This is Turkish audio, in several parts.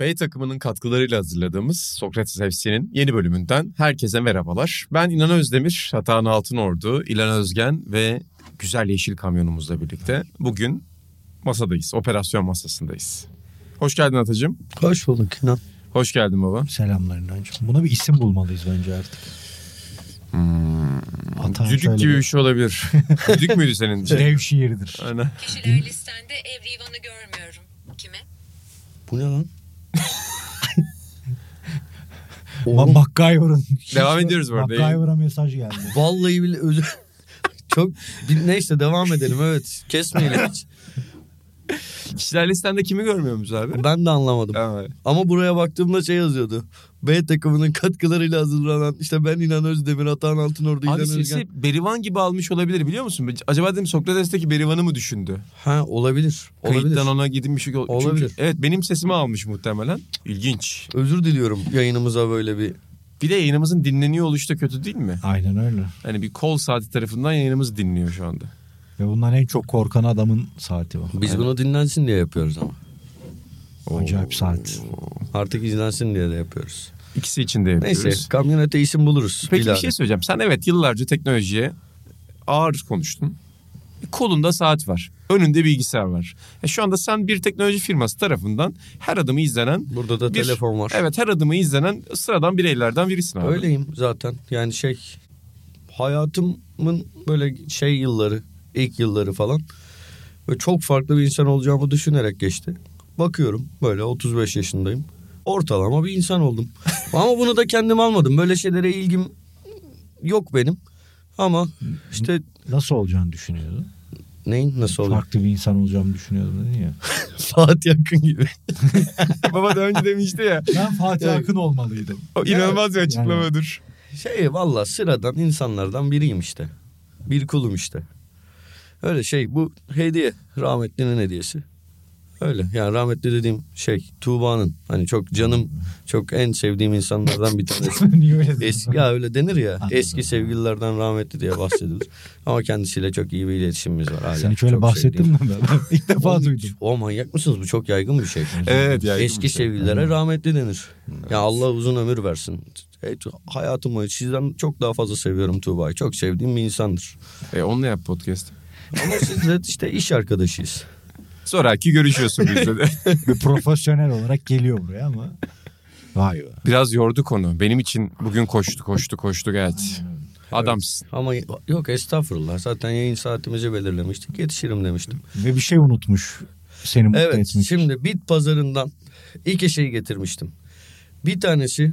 B takımının katkılarıyla hazırladığımız Sokrates FC'nin yeni bölümünden herkese merhabalar. Ben İnan Özdemir, Hatan Altınordu, İlan Özgen ve güzel yeşil kamyonumuzla birlikte bugün masadayız, operasyon masasındayız. Hoş geldin Atacığım. Hoş bulduk İnan. Hoş geldin baba. Selamlar İnancığım. Buna bir isim bulmalıyız bence artık. Atan Düdük gibi bir- şey olabilir. Düdük müydü senin? Şey? Nevşehir'dir. Aynen. Kişiler listende Evrivan'ı görmüyorum. Kime? Bu ne lan? Ma MacGyver'ın. Devam ediyoruz bu arada. MacGyver'a mesaj geldi. Vallahi bile özür... Çok neyse devam edelim evet. Kesmeyelim hiç. Kişiler listende kimi görmüyor muyuz abi? Ben de anlamadım. Evet. Ama buraya baktığımda şey yazıyordu. B takımının katkılarıyla hazırlanan işte ben İnan Özdemir, Atahan Altınordu, İlan Abi Özgen. sesi Berivan gibi almış olabilir biliyor musun? Acaba dedim Sokrates'teki Berivan'ı mı düşündü? Ha olabilir. Olabilir. Kayıttan ona gidilmiş. Çünkü, Olabilir. evet benim sesimi almış muhtemelen. İlginç. Özür diliyorum yayınımıza böyle bir. Bir de yayınımızın dinleniyor oluşu da kötü değil mi? Aynen öyle. Hani bir kol saati tarafından yayınımız dinliyor şu anda. Ve bundan en çok korkan adamın saati var. Biz bunu dinlensin diye yapıyoruz ama. Acayip saat. Artık izlensin diye de yapıyoruz. İkisi için de yapıyoruz. Neyse kamyonete isim buluruz. Peki bir şey söyleyeceğim. Sen evet yıllarca teknolojiye ağır konuştun. Kolunda saat var. Önünde bilgisayar var. E şu anda sen bir teknoloji firması tarafından her adımı izlenen Burada da bir- telefon var. Evet her adımı izlenen sıradan bireylerden birisin abi. Öyleyim zaten. Yani şey hayatımın böyle şey yılları, ilk yılları falan ve çok farklı bir insan olacağımı düşünerek geçti. Bakıyorum böyle 35 yaşındayım. Ortalama bir insan oldum. Ama bunu da kendim almadım. Böyle şeylere ilgim yok benim. Ama işte Nasıl olacağını düşünüyordun? neyin nasıl olur? Farklı bir insan olacağımı düşünüyordum dedin ya. Fatih Akın gibi. Baba da önce demişti ya. Ben Fatih. Akın olmalıydım. O inanılmaz bir Yani- açıklamadır. Şey valla sıradan insanlardan biriyim işte. Bir kulum işte. Öyle şey bu hediye rahmetlinin hediyesi. Öyle yani rahmetli dediğim şey Tuğba'nın hani çok canım çok en sevdiğim insanlardan bir tanesi. Niye öyle? Eski ya öyle denir ya Anladım. eski sevgililerden rahmetli diye bahsedilir. Ama kendisiyle çok iyi bir iletişimimiz var hala. Sen hiç öyle Çok bahsettin sevdiğim. mi ben? İlk defa Oğlum, duydum. O manyak mısınız bu çok yaygın bir şey. Evet ya. Eski sevgililere rahmetli denir. Ya Allah uzun ömür versin. Evet, hayatım boyunca sizden çok daha fazla seviyorum Tuğba'yı. Çok sevdiğim bir insandır. E, onunla yap podcast. Ama siz de işte iş arkadaşıyız. Sonraki görüşüyorsun bizle de. Bir profesyonel olarak geliyor buraya ama. Vay be. Biraz yordu konu. Benim için bugün koştu koştu koştu evet. Adamsın. Ama yok estağfurullah. Zaten yayın saatimizi belirlemiştik. Yetişirim demiştim. Ve bir şey unutmuş seni mutlu Evet için. şimdi bit pazarından iki şey getirmiştim. Bir tanesi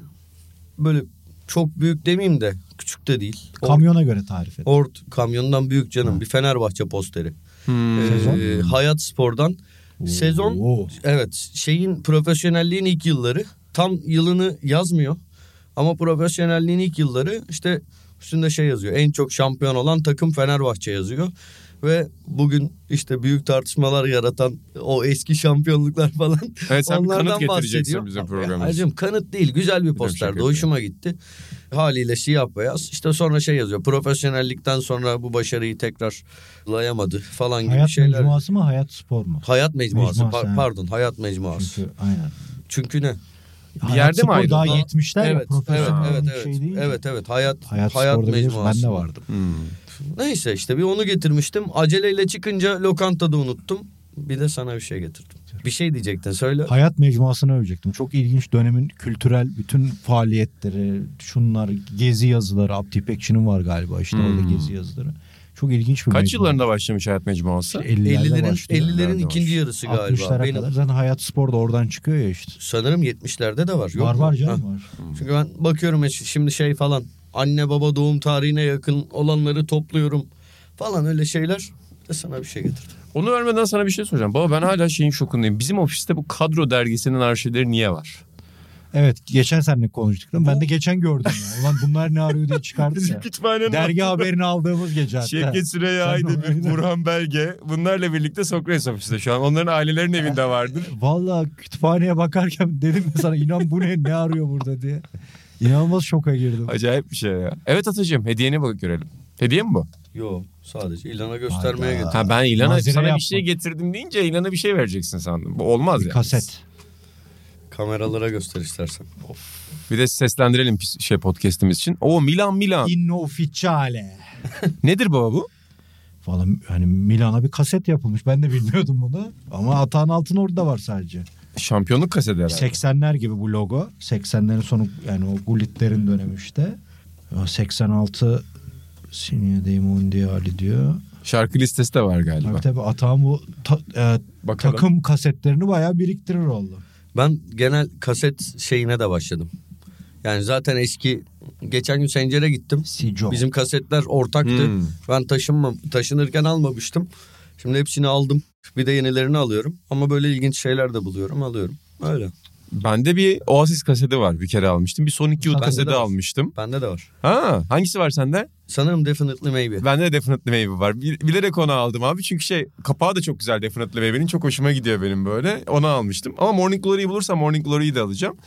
böyle çok büyük demeyeyim de küçük de değil. Or- Kamyona göre tarif et. Ort kamyondan büyük canım bir Fenerbahçe posteri. Hmm. Ee, Sezon? Hayat Spor'dan sezon Oo. evet şeyin profesyonelliğin ilk yılları tam yılını yazmıyor ama profesyonelliğin ilk yılları işte üstünde şey yazıyor en çok şampiyon olan takım Fenerbahçe yazıyor ve bugün işte büyük tartışmalar yaratan o eski şampiyonluklar falan Evet sen bir onlardan kanıt bahsediyor. bizim Ya, programımıza. Hacım kanıt değil güzel bir şaka posterdi hoşuma gitti. Haliyle siyah beyaz işte sonra şey yazıyor profesyonellikten sonra bu başarıyı tekrarlayamadı falan gibi Hayat şeyler. mecmuası mı hayat spor mu? Hayat mecmuası, Mecmuası, par- ha. pardon hayat mecmuası. Çünkü aynen. Çünkü ne? Hayat yerde mi ayrıldı? Daha Daha- 70'ler ya evet, evet, profesyonel evet, bir evet. şey değil. evet, evet. Hayat, Hayat, hayat, mecmuası. ben de vardım. Hmm. Neyse işte bir onu getirmiştim. Aceleyle çıkınca lokantada unuttum. Bir de sana bir şey getirdim. Bir şey diyecektin söyle. Hayat mecmuasını övecektim. Çok ilginç dönemin kültürel bütün faaliyetleri, şunlar, gezi yazıları. Abdi İpekçi'nin var galiba işte Hmm. orada gezi yazıları. Çok ilginç bir Kaç yıllarında başlamış hayat mecmuası? 50'lerde 50'lerin başlıyor. 50'lerin Nerede ikinci yarısı galiba. 60'lara Benim kadar. Zaten hayat spor da oradan çıkıyor ya işte. sanırım 70'lerde de var. Yok var mu? var canım Ha. var. Çünkü ben bakıyorum şimdi şey falan anne baba doğum tarihine yakın olanları topluyorum falan öyle şeyler. De sana bir şey getirdim. Onu vermeden sana bir şey soracağım. Baba ben hala şeyin şokundayım. Bizim ofiste bu kadro dergisinin arşivleri niye var? Evet geçen seninle konuştuk. mi? Ben de geçen gördüm ya. Ulan bunlar ne arıyor diye çıkardık ya. Kütüphanenin Dergi haberini aldığımız gece hatta. Şevket Süreyya Aydemir. Burhan Belge bunlarla birlikte Sokrates ofiste şu an. Onların ailelerinin evinde vardır. Valla kütüphaneye bakarken dedim ya sana inan bu ne ne arıyor burada diye. İnanılmaz şoka girdim. Acayip bir şey ya. Evet Atacığım hediyene bak görelim. Hediye mi bu? Yok sadece ilana göstermeye Hayda. getirdim. Ha ben ilana Nazire sana yapma. bir şey getirdim deyince ilana bir şey vereceksin sandım. Bu olmaz Bir ya. kaset. Kameralara göster istersen. Bir de seslendirelim şey podcast'imiz için. O Milan Milan. Inno ufficiale. Nedir baba bu? Valla hani Milan'a bir kaset yapılmış. Ben de bilmiyordum bunu. Ama Atahan Altın orada var sadece. Şampiyonluk kaseti herhalde. 80'ler gibi bu logo. 80'lerin sonu yani o Gullit'lerin dönemi işte. Ya 86 Signe dei Mondiali diyor. Şarkı listesi de var galiba. Tabii tabii Atahan bu ta- e, Bakalım. takım kasetlerini bayağı biriktirir oldu. Ben genel kaset şeyine de başladım. Yani zaten eski geçen gün Sencer'e gittim. Sijo. Bizim kasetler ortaktı. Hmm. Ben taşınmam taşınırken almamıştım. Şimdi hepsini aldım. Bir de yenilerini alıyorum. Ama böyle ilginç şeyler de buluyorum, alıyorum. Öyle. Bende bir Oasis kaseti var. Bir kere almıştım. Bir Sonic Youth kaseti de almıştım. Bende de var. Ha, hangisi var sende? Sanırım Definitely Maybe. Bende de Definitely Maybe var. Bil- Bilerek onu aldım abi. Çünkü şey kapağı da çok güzel Definitely Maybe'nin. Çok hoşuma gidiyor benim böyle. Onu almıştım. Ama Morning Glory'yi bulursam Morning Glory'yi de alacağım.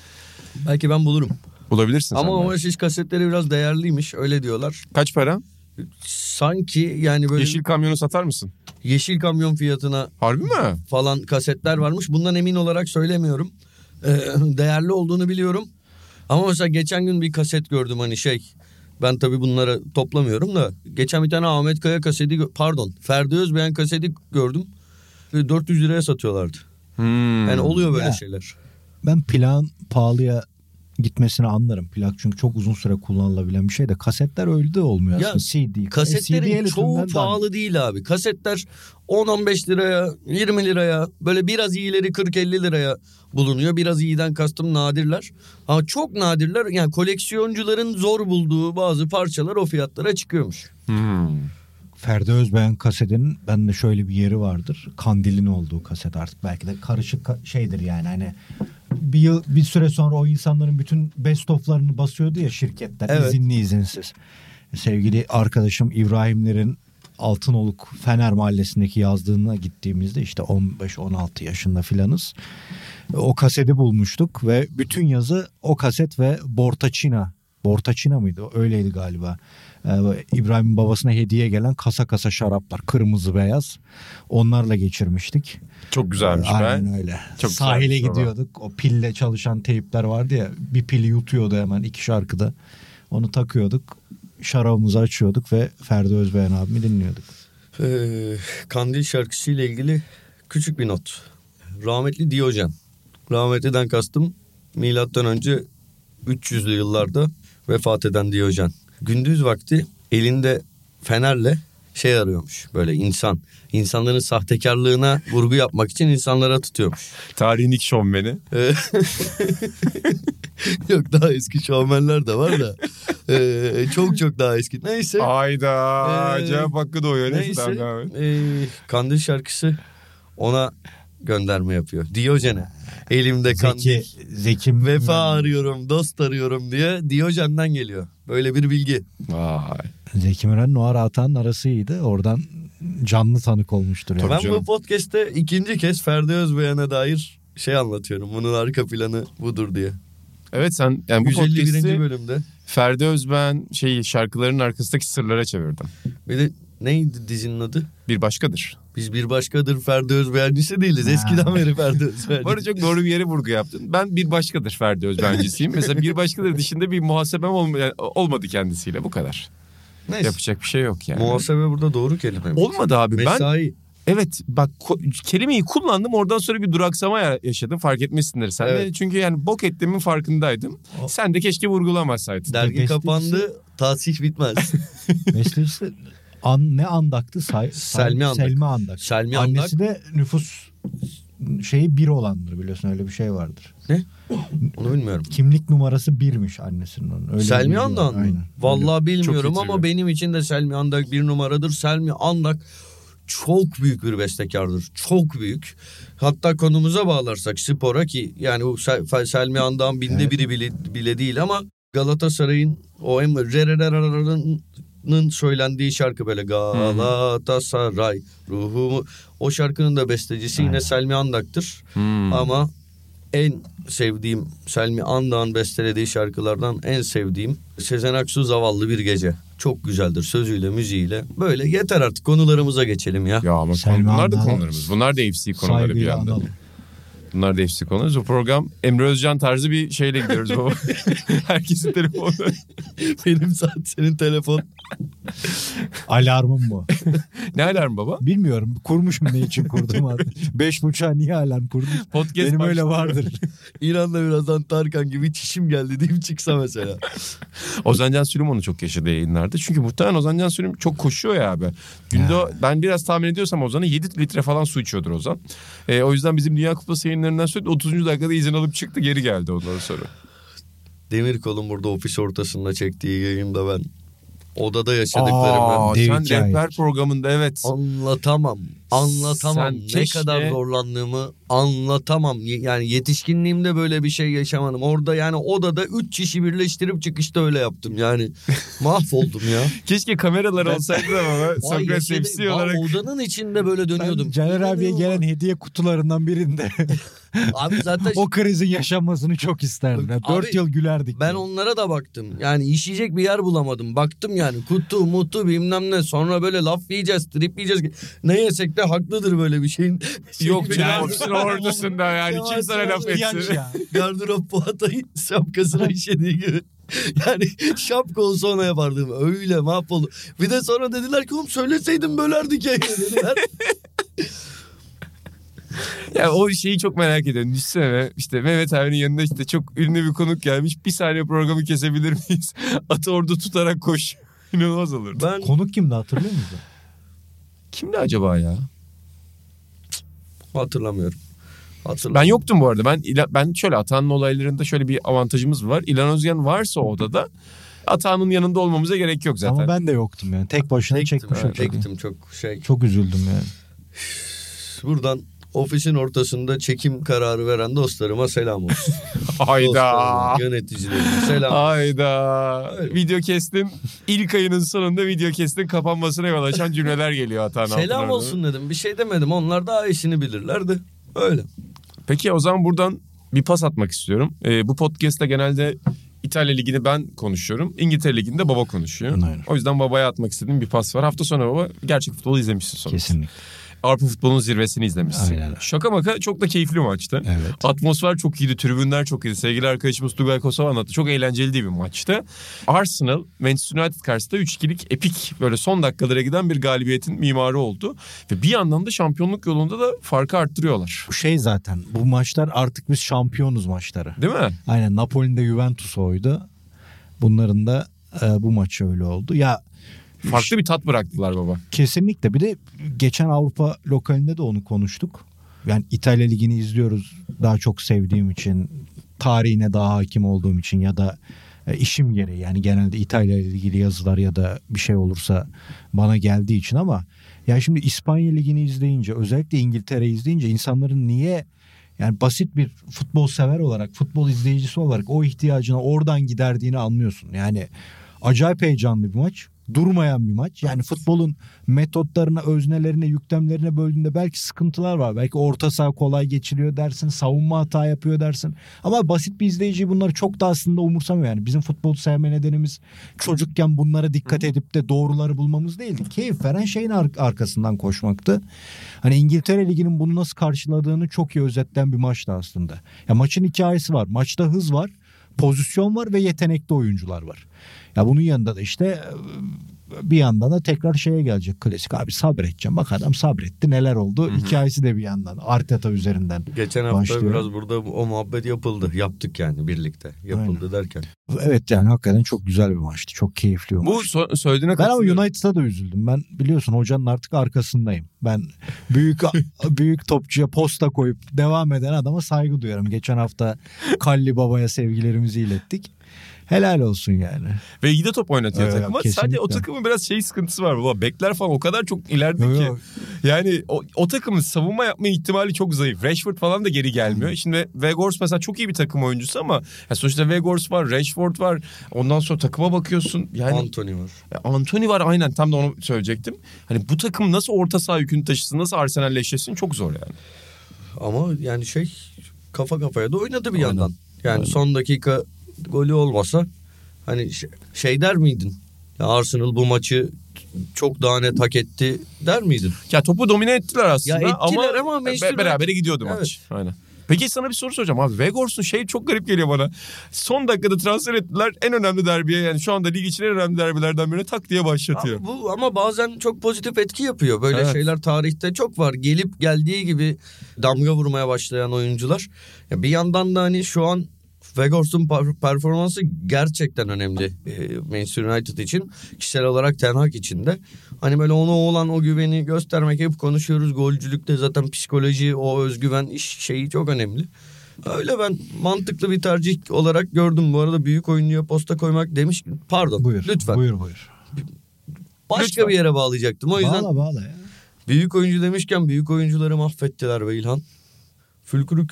Belki ben bulurum. Bulabilirsin Ama sen. Oasis kasetleri biraz değerliymiş. Öyle diyorlar. Kaç para? Sanki yani böyle yeşil, kamyonu satar mısın? Kamyon fiyatına Harbi mi? falan kasetler varmış. Bundan emin olarak söylemiyorum. Ee, değerli olduğunu biliyorum. Ama mesela geçen gün bir kaset gördüm hani şey. Ben tabii bunları toplamıyorum da. Geçen bir tane Ahmet Kaya kaseti pardon Ferdi Özbeğen kaseti gördüm. Ve 400 liraya satıyorlardı. Hmm. Yani oluyor böyle Ya. şeyler. Ben plan pahalıya gitmesini anlarım. Plak çünkü çok uzun süre kullanılabilen bir şey de kasetler öyle de olmuyor Ya, aslında. CD. CD Kasetlerin el çoğu üstünden pahalı değil abi. Kasetler 10-15 liraya, 20 liraya, böyle biraz iyileri 40-50 liraya bulunuyor. Biraz iyiden kastım nadirler. Ama çok nadirler yani koleksiyoncuların zor bulduğu bazı parçalar o fiyatlara çıkıyormuş. Hmm. Ferdi Özbeğen kasetinin bende şöyle bir yeri vardır. Kandilin olduğu kaset artık belki de karışık ka- şeydir yani hani bir yıl bir süre sonra o insanların bütün best of'larını basıyordu ya şirketler Evet. izinli izinsiz. Sevgili arkadaşım İbrahimlerin Altınoluk Fener Mahallesi'ndeki yazdığına gittiğimizde işte 15-16 yaşında filanız. O kaseti bulmuştuk ve bütün yazı o kaset ve Bortaçina. Bortaçina mıydı? Öyleydi galiba. Ee, İbrahim'in babasına hediye gelen kasa kasa şaraplar. Kırmızı beyaz. Onlarla geçirmiştik. Çok güzelmiş Aynen be. öyle. Çok Sahile güzelmiş baba. gidiyorduk. O pille çalışan teypler vardı ya. Bir pili yutuyordu hemen iki şarkıda. Onu takıyorduk. Şarabımızı açıyorduk ve Ferdi Özbeğen abimi dinliyorduk. Ee, Kandil şarkısıyla ilgili küçük bir not. Rahmetli Diyojen. Rahmetliden kastım milattan önce 300'lü yıllarda vefat eden Diyojen. Gündüz vakti elinde fenerle şey arıyormuş böyle insan. İnsanların sahtekarlığına vurgu yapmak için insanlara tutuyormuş. Tarihin ilk şovmeni. Ee, Yok daha eski şovmenler de var da. Ee, çok çok daha eski. Neyse. Ayda. Ee, cevap hakkı doğuyor. Neyse. Neyse tamam, devam et. e, Kandil şarkısı ona gönderme yapıyor. Diyojen'e. Elimde kandil. Zeki, Zeki Vefa arıyorum, dost arıyorum diye Diyojen'den geliyor. Böyle bir bilgi. Vay. Zeki Müren Noir Atan'ın arasıydı. Oradan canlı tanık olmuştur. Yani. ben canım. bu podcast'te ikinci kez Ferdi Özbeğen'e dair şey anlatıyorum. Bunun arka planı budur diye. Evet sen yani bu 151. podcast'i bölümde. Ferdi Özben şey şarkıların arkasındaki sırlara çevirdim. Bir de neydi dizinin adı? Bir başkadır. Biz bir başkadır Ferdi Özbeğencisi değiliz. Eskiden beri Ferdi Özbeğencisi. Bu arada çok doğru bir yere vurgu yaptın. Ben bir başkadır Ferdi Özbencisiyim. Mesela bir başkadır dışında bir muhasebem olma, olmadı kendisiyle bu kadar. Neyse. Yapacak bir şey yok yani. Muhasebe burada doğru kelime. mi? Olmadı abi. Ben Mesai. evet bak ko- kelimeyi kullandım oradan sonra bir duraksama ya- yaşadım. Fark etmişsindir sen de. Evet. Çünkü yani bok ettiğimin farkındaydım. O- Sen de keşke vurgulamasaydın. Dergi Bestecisi- kapandı. Tahsih bitmez. Bestecisi an, ne andaktı? Say, say- Selmi Andak. Selmi Andak. Selmi Andak. Annesi de nüfus şeyi bir olandır biliyorsun öyle bir şey vardır. Onu bilmiyorum. Kimlik numarası birmiş annesinin onun. Öyle Selmi. Andak mı? Aynen. Vallahi bilmiyorum ama benim için de Selmi Andak bir numaradır. Selmi Andak çok büyük bir bestekardır. Çok büyük. Hatta konumuza bağlarsak spora ki yani bu Sel- Selmi Andağ'ın binde Evet. biri bile, bile değil ama Galatasaray'ın o hem Rerererererer'ın söylendiği şarkı böyle Galatasaray ruhumu o şarkının da bestecisi yine. Selmi Andak'tır. Hmm. Ama en sevdiğim Selmi Andağ'ın bestelediği şarkılardan en sevdiğim Sezen Aksu Zavallı Bir Gece. Çok güzeldir sözüyle müziğiyle. Böyle yeter artık konularımıza geçelim ya. Ya ama konu- bunlar da konularımız. Bunlar da FC konuları bir yandan. analım. Bunlar da FC konuları. Bu program Emre Özcan tarzı bir şeyle gidiyoruz baba. Herkesin telefonu. Benim zaten senin telefon. Alarmım bu. ne alarm baba? Bilmiyorum kurmuşum ne için kurdum abi. Beş buçuğa niye alarm kurdum? Podcast Benim öyle başladı. vardır. İnanla birazdan Tarkan gibi çişim geldi diyeyim çıksa mesela. Ozan Can Sülüm onu çok yaşadı yayınlarda. Çünkü muhtemelen Ozan Can Sülüm çok koşuyor ya abi. Günde o- ben biraz tahmin ediyorsam Ozan'a 7 litre falan su içiyordur Ozan. E, o yüzden bizim Dünya Kupası yayınlarından sürekli 30. dakikada izin alıp çıktı geri geldi ondan sonra. Demir kolum burada ofis ortasında çektiği yayında ben odada yaşadıklarımı Aa, Dev sen hikaye. rehber programında evet. anlatamam. Anlatamam. Sen ne keşke- kadar zorlandığımı anlatamam. Yani yetişkinliğimde böyle bir şey yaşamadım. Orada yani odada üç kişi birleştirip çıkışta öyle yaptım. Yani mahvoldum ya. Keşke kameralar olsaydı ama Sokrates yaşadım. FC olarak. Odanın içinde böyle dönüyordum. Ben Caner abiye gelen hediye kutularından birinde Abi zaten o krizin yaşanmasını çok isterdim. Yani Abi, Dört yıl gülerdik. Ben onlara da baktım. Yani işeyecek bir yer bulamadım. Baktım yani kutu mutu bilmem ne. Sonra böyle laf yiyeceğiz, trip yiyeceğiz. Ne yesek de haklıdır böyle bir şeyin. Yok Şey- canım ofisin ordusunda yani kim sana laf etsin. Gardırop Poatay'ın şapkasına işediği gibi. Yani şapka olsa ona yapardım. Öyle mahvoldu. Bir de sonra dediler ki oğlum söyleseydin bölerdik ya dediler. Ya o şeyi çok merak ediyorum. Düşünsene işte Mehmet abinin yanında işte çok ünlü bir konuk gelmiş. Bir saniye programı kesebilir miyiz? Atı orada tutarak koş. İnanılmaz olurdu. Ben Konuk kimdi hatırlıyor musun? Kimdi acaba ya? hatırlamıyorum. Ben Hatırlamıyorum. yoktum bu arada. Ben ben şöyle Atahan'ın olaylarında şöyle bir avantajımız var. İlhan Özgen varsa odada Atahan'ın yanında olmamıza gerek yok zaten. Ama ben de yoktum yani. Tek başına Tektim, çekmiş çocuğu. tektim çok şey. Çok üzüldüm yani. Buradan ofisin ortasında çekim kararı veren dostlarıma selam olsun. Hayda. Dostlarıma, yöneticilerime selam. Hayda. Öyle. Video kestin. ilk ayının sonunda video kestin kapanmasına yol açan cümleler geliyor Atahan Selam olsun dedim. Bir şey demedim. Onlar daha işini bilirlerdi. Öyle. Peki o zaman buradan bir pas atmak istiyorum. Ee, bu podcast'te genelde İtalya Ligi'ni ben konuşuyorum. İngiltere Ligi'nde baba konuşuyor. Aynen. O yüzden babaya atmak istediğim bir pas var. Hafta sonu baba gerçek futbolu izlemişsin sonuçta. Kesinlikle. Avrupa futbolunun zirvesini izlemişsin. Aynen. Şaka maka çok da keyifli maçtı. Evet. Atmosfer çok iyiydi, tribünler çok iyiydi. Sevgili arkadaşımız Tugay Kosova anlattı. Çok eğlenceli bir maçtı. Arsenal, Manchester United karşısında 3-2'lik epik böyle son dakikalara giden bir galibiyetin mimarı oldu. Ve bir yandan da şampiyonluk yolunda da farkı arttırıyorlar. Bu şey zaten bu maçlar artık biz şampiyonuz maçları. Değil mi? Aynen Napoli'nin de Juventus oydu. Bunların da e, bu maçı öyle oldu. Ya Farklı bir tat bıraktılar baba. kesinlikle bir de geçen Avrupa lokalinde de onu konuştuk. Yani İtalya Ligi'ni izliyoruz daha çok sevdiğim için, tarihine daha hakim olduğum için ya da e, işim gereği yani genelde İtalya ile ilgili yazılar ya da bir şey olursa bana geldiği için ama ya şimdi İspanya Ligi'ni izleyince özellikle İngiltere'yi izleyince insanların niye yani basit bir futbol sever olarak, futbol izleyicisi olarak o ihtiyacını oradan giderdiğini anlıyorsun. Yani acayip heyecanlı bir maç. Durmayan bir maç. Yani futbolun metotlarına, öznelerine, yüklemlerine böldüğünde belki sıkıntılar var. Belki orta saha kolay geçiliyor dersin, savunma hata yapıyor dersin. Ama basit bir izleyici bunları çok da aslında umursamıyor. Yani bizim futbolu sevme nedenimiz çocukken bunlara dikkat edip de doğruları bulmamız değildi. Keyif veren şeyin ar- arkasından koşmaktı. Hani İngiltere Ligi'nin bunu nasıl karşıladığını çok iyi özetleyen bir maçtı aslında. Ya maçın hikayesi var. Maçta hız var, pozisyon var ve yetenekli oyuncular var. Ya bunun yanında da işte bir yandan da tekrar şeye gelecek klasik abi sabredeceğim. Bak adam sabretti neler oldu. Hikayesi de bir yandan Arteta üzerinden. Geçen hafta Başlıyor. biraz burada o muhabbet yapıldı. Yaptık yani birlikte. Yapıldı derken. Evet yani hakikaten çok güzel bir maçtı. Çok keyifli bir Bu maç. so- söylediğine Ben ama. United'a da üzüldüm. Ben biliyorsun hocanın artık arkasındayım. Ben büyük büyük topçuya posta koyup devam eden adama saygı duyuyorum. Geçen hafta Kalli Baba'ya sevgilerimizi ilettik. Helal olsun yani. Ve iyi de top oynatıyor Evet, takıma. kesinlikle. Sadece o takımın biraz şey sıkıntısı var baba. Bekler falan o kadar çok ileride ki. Yani o, o takımın savunma yapma ihtimali çok zayıf. Rashford falan da geri gelmiyor. Şimdi Weghorst mesela çok iyi bir takım oyuncusu ama ya sonuçta Weghorst var, Rashford var. Ondan sonra takıma bakıyorsun. Yani Anthony var. Anthony var aynen tam da onu söyleyecektim. Hani bu takım nasıl orta saha yükünü taşısın, nasıl Arsenal'leşesin çok zor yani. Ama yani şey kafa kafaya da oynadı bir Aynen. yandan. Yani Aynen. son dakika golü olmasa hani şey, şey der miydin? Ya Arsenal bu maçı çok daha net hak etti der miydin? Ya topu domine ettiler aslında Ya ettiler ama be- Manchester berabere gidiyordu Evet. maç. Aynen. Peki sana bir soru soracağım abi. Weghorst'un şey çok garip geliyor bana. Son dakikada transfer ettiler. En önemli derbiye yani şu anda lig için en önemli derbilerden birine tak diye başlatıyor. Ama bu ama bazen çok pozitif etki yapıyor. Böyle Evet. şeyler tarihte çok var. Gelip geldiği gibi damga vurmaya başlayan oyuncular. Ya bir yandan da hani şu an Weghorst'un per- performansı gerçekten önemli e, Manchester United için. Kişisel olarak Ten Hag için de. Hani böyle ona olan o güveni göstermek hep konuşuyoruz. Golcülükte zaten psikoloji, o özgüven iş şeyi çok önemli. Öyle ben mantıklı bir tercih olarak gördüm. Bu arada büyük oyuncuya posta koymak demiş. Pardon. Buyur. Lütfen. Buyur buyur. Başka Lütfen. bir yere bağlayacaktım. O yüzden Bağla bağla ya. büyük oyuncu demişken büyük oyuncuları mahvettiler be İlhan. Fülkürük.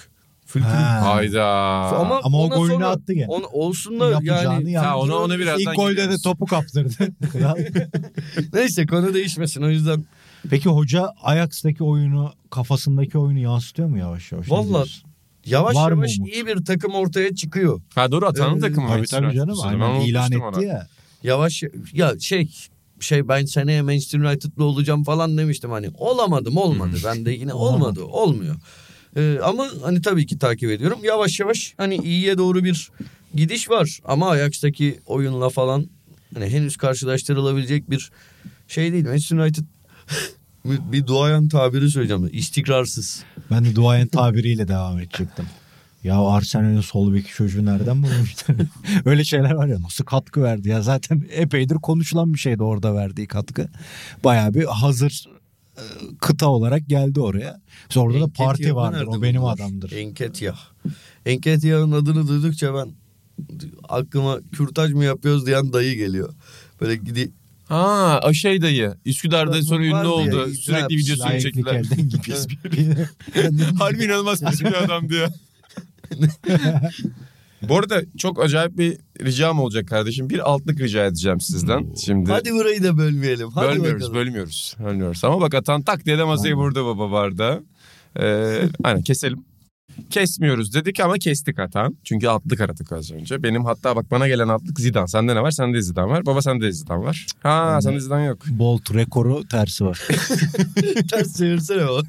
Ha. Hayda. Ama, Ama o ona golünü sonra- attı gene. ona- olsun da Yapacağını yani. Ha, ona- ona birazdan İlk golde de topu kaptırdı. Neyse konu değişmesin o yüzden. Peki hoca Ajax'taki oyunu kafasındaki oyunu yansıtıyor mu yavaş yavaş? Diyorsun? Yavaş Var yavaş iyi bir takım ortaya çıkıyor. Ha doğru Atan'ın Ee, takımı. Tabii tabii canım. Aynen ilan etti onu. ya. Yavaş ya şey şey ben seneye Manchester United'lı olacağım falan demiştim hani olamadım olmadı. Ben de yine olmadı olmuyor. Ee, ama hani tabii ki takip ediyorum. Yavaş yavaş hani iyiye doğru bir gidiş var ama Ajax'taki oyunla falan hani henüz karşılaştırılabilecek bir şey değil. Manchester United bir, duayen tabiri söyleyeceğim. İstikrarsız. Ben de duayen tabiriyle devam edecektim. Ya Arsenal'in sol beki çocuğu nereden bulmuşlar? Öyle şeyler var ya nasıl katkı verdi ya zaten epeydir konuşulan bir şeydi orada verdiği katkı. Bayağı bir hazır kıta olarak geldi oraya. Mesela orada da parti vardır o benim buldular? adamdır. Enketiah. Enketiah'ın adını duydukça ben aklıma kürtaj mı yapıyoruz diyen dayı geliyor. Böyle gidi Ha o şey dayı. Üsküdar'da sonra ünlü ya, oldu. İbrahim Sürekli videosunu çektiler. Harbi inanılmaz pis bir adam diyor. Bu arada çok acayip bir ricam olacak kardeşim. Bir altlık rica edeceğim sizden. Şimdi hadi burayı da bölmeyelim. Hadi bölmüyoruz, bakalım. bölmüyoruz. Bölmüyoruz. Ama bak atan tak diye de masayı vurdu baba barda. Ee, aynen keselim. Kesmiyoruz dedik ama kestik atan. Çünkü altlık aradık az önce. Benim hatta bak bana gelen altlık Zidane. Sende ne var? Sende Zidane var. Baba sende Zidane var. Ha sende Zidane yok. Bolt rekoru tersi var. Ters çevirsene o.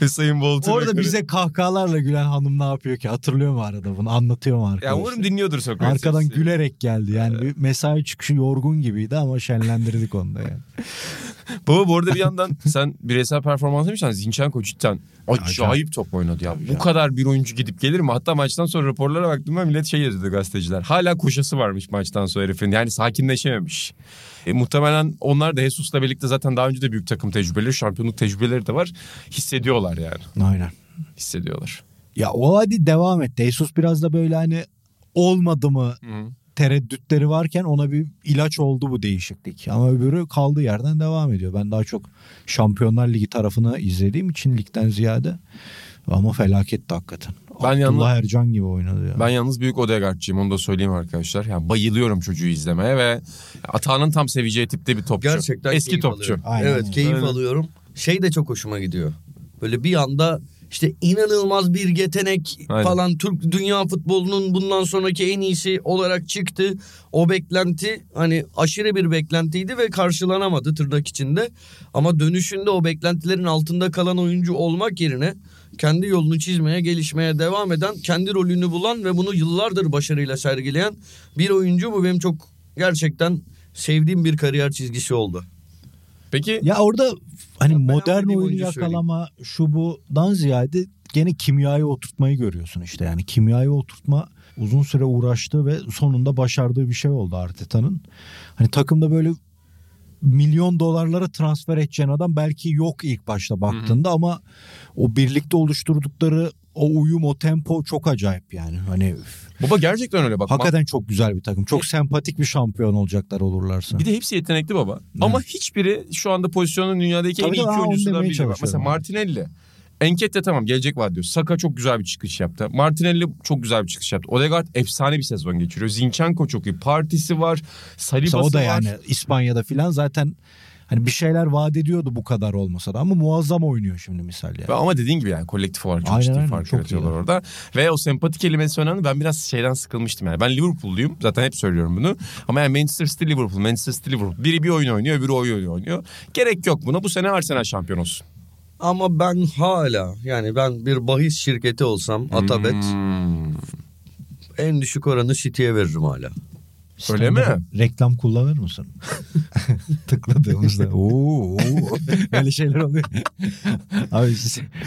Hüseyin Bolt'un Orada rekoru. bize kahkahalarla gülen hanım ne yapıyor ki? Hatırlıyor mu arada bunu? Anlatıyor mu Ya arkadaşlar? umarım dinliyordur Sokrates. Arkadan gülerek geldi. Yani bir mesai çıkışı yorgun gibiydi ama şenlendirdik onu da yani. Baba bu arada bir yandan sen bireysel performans demişsen Zinchenko cidden acayip top oynadı ya. Bu kadar bir oyuncu gidip gelir mi? Hatta maçtan sonra raporlara baktım ben millet şey yazıyordu gazeteciler. Hala koşası varmış maçtan sonra herifin. Yani sakinleşememiş. E, muhtemelen onlar da Jesus'la birlikte zaten daha önce de büyük takım tecrübeleri, şampiyonluk tecrübeleri de var. Hissediyorlar yani. Aynen. Hissediyorlar. Ya o hadi devam et. Jesus biraz da böyle hani olmadı mı Hı. Tereddütleri varken ona bir ilaç oldu bu değişiklik. Ama öbürü kaldığı yerden devam ediyor. Ben daha çok Şampiyonlar Ligi tarafını izlediğim için ligden ziyade ama felaketti hakikaten. Ben Abdullah yalnız- Ercan gibi oynadı ya. Ben yalnız büyük Odegaard'cıyım onu da söyleyeyim arkadaşlar. Yani bayılıyorum çocuğu izlemeye ve Atağan'ın tam seveceği tipte bir topçu. Gerçekten Eski keyif topçu. alıyorum. Aynen evet öyle. keyif Aynen. alıyorum. Şey de çok hoşuma gidiyor. Böyle bir anda işte inanılmaz bir yetenek Aynen. falan Türk dünya futbolunun bundan sonraki en iyisi olarak çıktı. O beklenti hani aşırı bir beklentiydi ve karşılanamadı tırnak içinde. Ama dönüşünde o beklentilerin altında kalan oyuncu olmak yerine kendi yolunu çizmeye, gelişmeye devam eden, kendi rolünü bulan ve bunu yıllardır başarıyla sergileyen bir oyuncu bu benim çok gerçekten sevdiğim bir kariyer çizgisi oldu. Peki Ya orada hani Ben modern oyunu yakalama şu budan ziyade gene kimyayı oturtmayı görüyorsun işte. Yani kimyayı oturtma uzun süre uğraştığı ve sonunda başardığı bir şey oldu Arteta'nın. Hani takımda böyle milyon dolarlara transfer edeceğin adam belki yok ilk başta baktığında ama o birlikte oluşturdukları o uyum o tempo çok acayip yani. Hani Baba gerçekten öyle bak. hakikaten çok güzel bir takım. Çok sempatik bir şampiyon olacaklar olurlarsa. Bir de hepsi yetenekli baba. Ama hiçbiri şu anda pozisyonun dünyadaki en Tabii iyi tabii, iki oyuncusundan biri. Mesela. Martinelli. Enkete tamam gelecek var diyor. Saka çok güzel bir çıkış yaptı. Martinelli çok güzel bir çıkış yaptı. Odegaard efsane bir sezon geçiriyor. Zinchenko çok iyi. Partisi var. Salibası Mesela o da var. yani İspanya'da filan zaten hani bir şeyler vaat ediyordu bu kadar olmasa da ama muazzam oynuyor şimdi misal yani. Ama dediğin gibi yani kolektif olarak çok Aynen, ciddi aynen, fark çok yaratıyorlar orada. Ve o sempatik kelimesi önemli. Ben biraz şeyden sıkılmıştım yani. Ben Liverpool'luyum. Zaten hep söylüyorum bunu. Ama yani Manchester City Liverpool, Manchester City Liverpool. Biri bir oyun oynuyor, öbürü oyun oynuyor. Gerek yok buna. Bu sene Arsenal şampiyon olsun. Ama ben hala yani ben bir bahis şirketi olsam Atabet Hmm. en düşük oranı City'ye veririm hala. Öyle mi? Reklam kullanır mısın? Tıkladığımızda oo, oo. böyle şeyler oluyor. Abi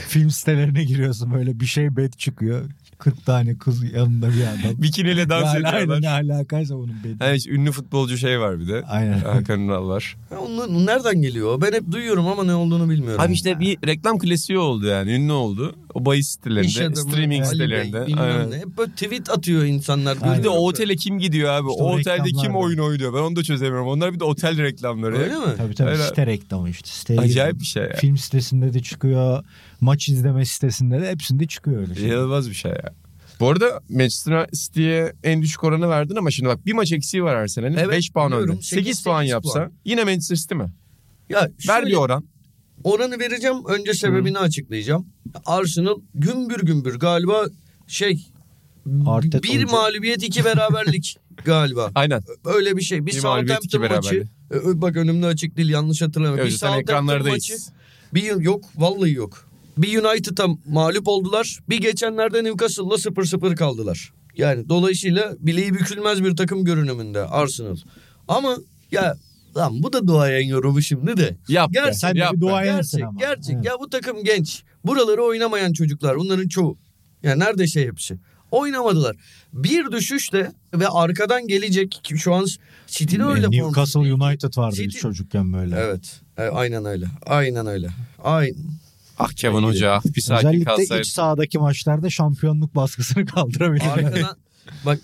film sitelerine giriyorsun böyle bir şey bet çıkıyor. 40 tane kız yanında bir adam. Bikiniyle dans Yani ediyorlar. aynen ne alakaysa bunun beti. Yani işte ünlü futbolcu şey var bir de. Aynen. Hakan Ünal var. Ya onun nereden geliyor? Ben hep duyuyorum ama ne olduğunu bilmiyorum. Abi işte bir reklam klasiği oldu yani. Ünlü oldu. O bahis İş sitelerinde, adamı, streaming Ali Bey, sitelerinde. Aynen. ne. Hep böyle tweet atıyor insanlar. Bir de o otele kim gidiyor abi? İşte o o otelde kim oyun oynuyor? Ben onu da çözemiyorum. Onlar bir de otel reklamları. Öyle mi? Tabii tabii Öyle. site reklamı işte. Siteye Acayip bir şey ya. Film sitesinde de çıkıyor. Maç izleme sitesinde de hepsinde çıkıyor öyle şey. İnanılmaz bir şey ya. Bu arada Manchester City'ye en düşük oranı verdin ama şimdi bak bir maç eksiği var Arsenal'in. Evet, 5 puan biliyorum. önde. 8, Sekiz, puan sekiz yapsa puan. yine Manchester City mi? Ya Ver şöyle, bir oran. oranı vereceğim. Önce sebebini açıklayacağım. Arsenal gümbür gümbür galiba şey Arteta bir hoca. mağlubiyet iki beraberlik galiba. Aynen. Öyle bir şey. Bir, Bir Southampton maçı. Bak önümde açık değil yanlış hatırlamıyorum. Bir Özlem Southampton maçı. Bir yıl yok vallahi yok. Bir United'a mağlup oldular. Bir geçenlerde Newcastle'la 0-0 kaldılar. Yani dolayısıyla bileği bükülmez bir takım görünümünde Arsenal. Ama ya lan bu da duayen yorumu şimdi de. Yap be. Gerçek, Sen de yap bir be. duayensin Gerçek, ama. gerçek. Evet. Ya bu takım genç. Buraları oynamayan çocuklar. Bunların çoğu. Yani neredeyse hepsi. Oynamadılar. Bir düşüşte ve arkadan gelecek ki şu an City'de öyle Newcastle. United vardı biz City- çocukken böyle. Evet. E, aynen öyle. Aynen öyle. Aynen. Ah Kevin Hoca bir sakin Özellikle kalsaydı. iç sahadaki maçlarda şampiyonluk baskısını kaldırabilir. Arkadan bak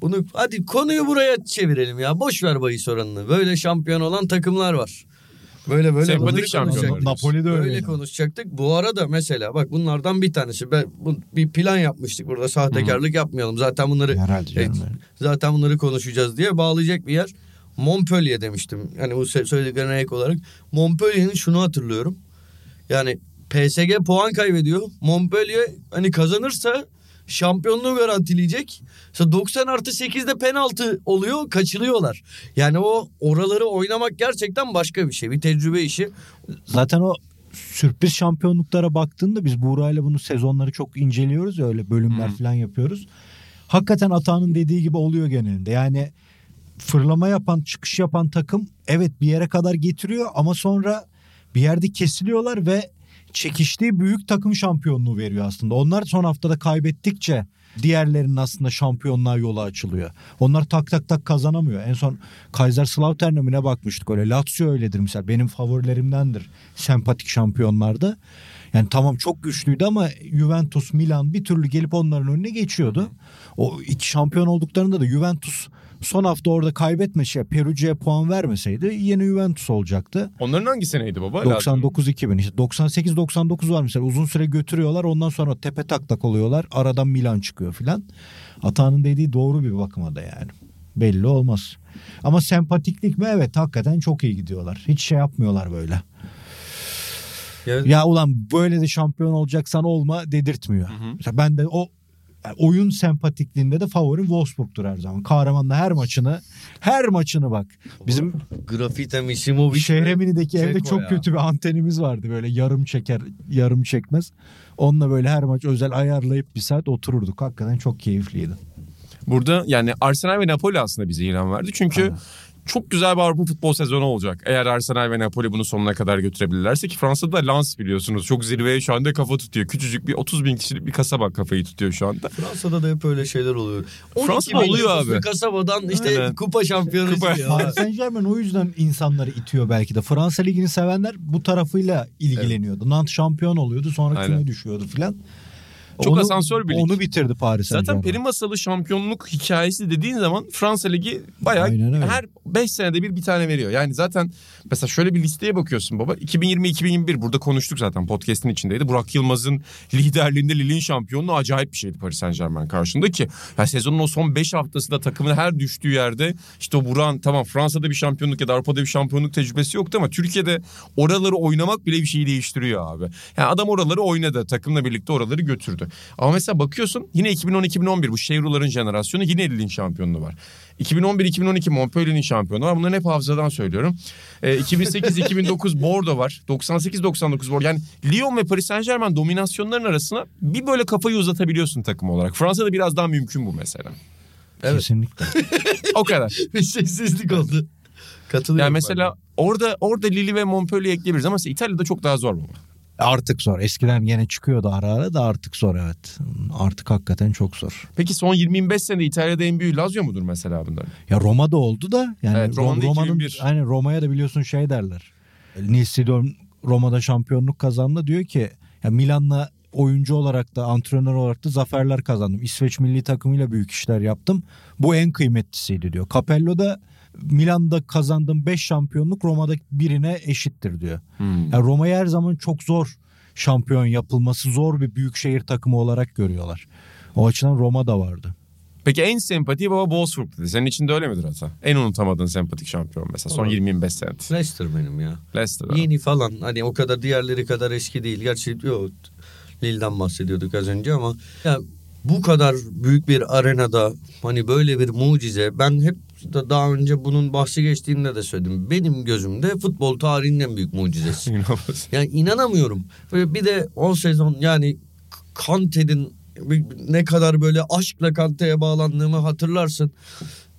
bunu hadi konuyu buraya çevirelim ya. Boş ver bahis oranını. Böyle şampiyon olan takımlar var. Böyle böyle Sempatik şampiyonlar. konuşacaktık. Napoli de öyle. Böyle konuşacaktık. Bu arada mesela bak bunlardan bir tanesi. Ben bu, bir plan yapmıştık burada sahtekarlık yapmayalım. Zaten bunları. Evet, zaten bunları konuşacağız diye bağlayacak bir yer. Montpellier demiştim. Yani bu söylediklerine ek olarak. Montpellier'in şunu hatırlıyorum. Yani PSG puan kaybediyor. Montpellier hani kazanırsa şampiyonluğu garantileyecek. Mesela 90 artı 8'de penaltı oluyor kaçırıyorlar. Yani o oraları oynamak gerçekten başka bir şey. Bir tecrübe işi. Zaten o sürpriz şampiyonluklara baktığında biz Buğra'yla bunu sezonları çok inceliyoruz ya öyle bölümler falan yapıyoruz. Hakikaten Atağan'ın dediği gibi oluyor genelinde. Yani fırlama yapan, çıkış yapan takım evet bir yere kadar getiriyor ama sonra bir yerde kesiliyorlar ve çekiştiği büyük takım şampiyonluğu veriyor aslında. Onlar son haftada kaybettikçe diğerlerinin aslında şampiyonluğa yolu açılıyor. Onlar tak tak tak kazanamıyor. En son Kaiserslautern'e mi ne bakmıştık öyle. Lazio öyledir mesela. Benim favorilerimdendir sempatik şampiyonlarda. Yani tamam çok güçlüydü ama Juventus, Milan bir türlü gelip onların önüne geçiyordu. O iki şampiyon olduklarında da Juventus son hafta orada kaybetme şey Perugia'ya puan vermeseydi yine Juventus olacaktı. Onların hangi seneydi baba? Lazio? 99-2000 işte 98-99 var mesela uzun süre götürüyorlar ondan sonra tepe tak tak oluyorlar aradan Milan çıkıyor filan. Atağının dediği doğru bir bakıma da yani belli olmaz. Ama sempatiklik mi evet hakikaten çok iyi gidiyorlar hiç şey yapmıyorlar böyle. Yani Ya ulan böyle de şampiyon olacaksan olma dedirtmiyor. Mesela ben de o oyun sempatikliğinde de favorim Wolfsburg'tur her zaman. Kahramanla her maçını her maçını bak. Bizim Grafite Misimovic. Şehremini'deki evde çok ya. kötü bir antenimiz vardı böyle yarım çeker yarım çekmez. Onunla böyle her maç özel ayarlayıp bir saat otururduk. Hakikaten çok keyifliydi. Burada yani Arsenal ve Napoli aslında bize ilan verdi. Çünkü çok güzel bir Avrupa futbol sezonu olacak. Eğer Arsenal ve Napoli bunu sonuna kadar götürebilirlerse ki Fransa'da Lens biliyorsunuz çok zirveye şu anda kafa tutuyor. Küçücük bir 30 bin kişilik bir kasaba kafayı tutuyor şu anda. Fransa'da da hep öyle şeyler oluyor. 12 Fransa'da bin oluyor abi. kasabadan işte Aynen. kupa şampiyonu Kupa. Paris Saint Germain o yüzden insanları itiyor belki de. Fransa Ligi'ni sevenler bu tarafıyla ilgileniyordu. Nantes şampiyon oluyordu sonra küme düşüyordu filan. Çok Onu- asansör bir lig. Onu bitirdi Paris Saint Zaten peri masalı şampiyonluk hikayesi dediğin zaman Fransa Ligi bayağı her 5 senede bir bir tane veriyor. Yani zaten mesela şöyle bir listeye bakıyorsun baba. 2020-2021 burada konuştuk zaten podcast'in içindeydi. Burak Yılmaz'ın liderliğinde Lille'in şampiyonluğu acayip bir şeydi Paris Saint Germain karşında ki. Ya sezonun o son 5 haftasında takımın her düştüğü yerde işte o Burak'ın tamam Fransa'da bir şampiyonluk ya da Avrupa'da bir şampiyonluk tecrübesi yoktu ama Türkiye'de oraları oynamak bile bir şeyi değiştiriyor abi. Yani adam oraları oynadı. Takımla birlikte oraları götürdü. Ama mesela bakıyorsun yine 2010-2011 bu Chevrolet'ların jenerasyonu yine Lille'in şampiyonluğu var. 2011-2012 Montpellier'in şampiyonu var. Bunların hep hafızadan söylüyorum. Ee, 2008-2009 Bordeaux var. 98-99 Bordeaux. Yani Lyon ve Paris Saint Germain dominasyonların arasına bir böyle kafayı uzatabiliyorsun takım olarak. Fransa'da biraz daha mümkün bu mesela. Evet. Kesinlikle. O kadar. Bir sessizlik oldu. Katılıyorum. Yani mesela orada orada Lille ve Montpellier ekleyebiliriz ama İtalya'da çok daha zor bu. Artık zor. Eskiden gene çıkıyordu ara ara da artık zor evet. Artık hakikaten çok zor. Peki son 20-25 senede İtalya'da en büyüğü Lazio mudur mesela bunların? Ya Roma'da oldu da yani Evet, Roma'da Rom- Roma'nın 2001. hani Roma'ya da biliyorsun şey derler. Nilsidor Roma'da şampiyonluk kazandı diyor ki ya Milan'la oyuncu olarak da antrenör olarak da zaferler kazandım. İsveç milli takımıyla büyük işler yaptım. Bu en kıymetlisiydi diyor. Capello da Milan'da kazandığım 5 şampiyonluk Roma'da birine eşittir diyor. Yani Roma'yı her zaman çok zor şampiyon yapılması zor bir büyük şehir takımı olarak görüyorlar. O açıdan Roma da vardı. Peki en sempati baba Wolfsburg dedi. Senin için de öyle midir hata? En unutamadığın sempatik şampiyon mesela son Olur. 20-25 senedir. Leicester benim ya. Leicester abi. Yeni falan hani o kadar diğerleri kadar eski değil. Gerçi yok Lille'den bahsediyorduk az önce ama ya bu kadar büyük bir arenada hani böyle bir mucize ben hep da daha önce bunun bahsi geçtiğinde de söyledim. Benim gözümde futbol tarihinin en büyük mucizesi. Yani inanamıyorum. Ve bir de o sezon yani Kante'nin ne kadar böyle aşkla Kante'ye bağlandığımı hatırlarsın.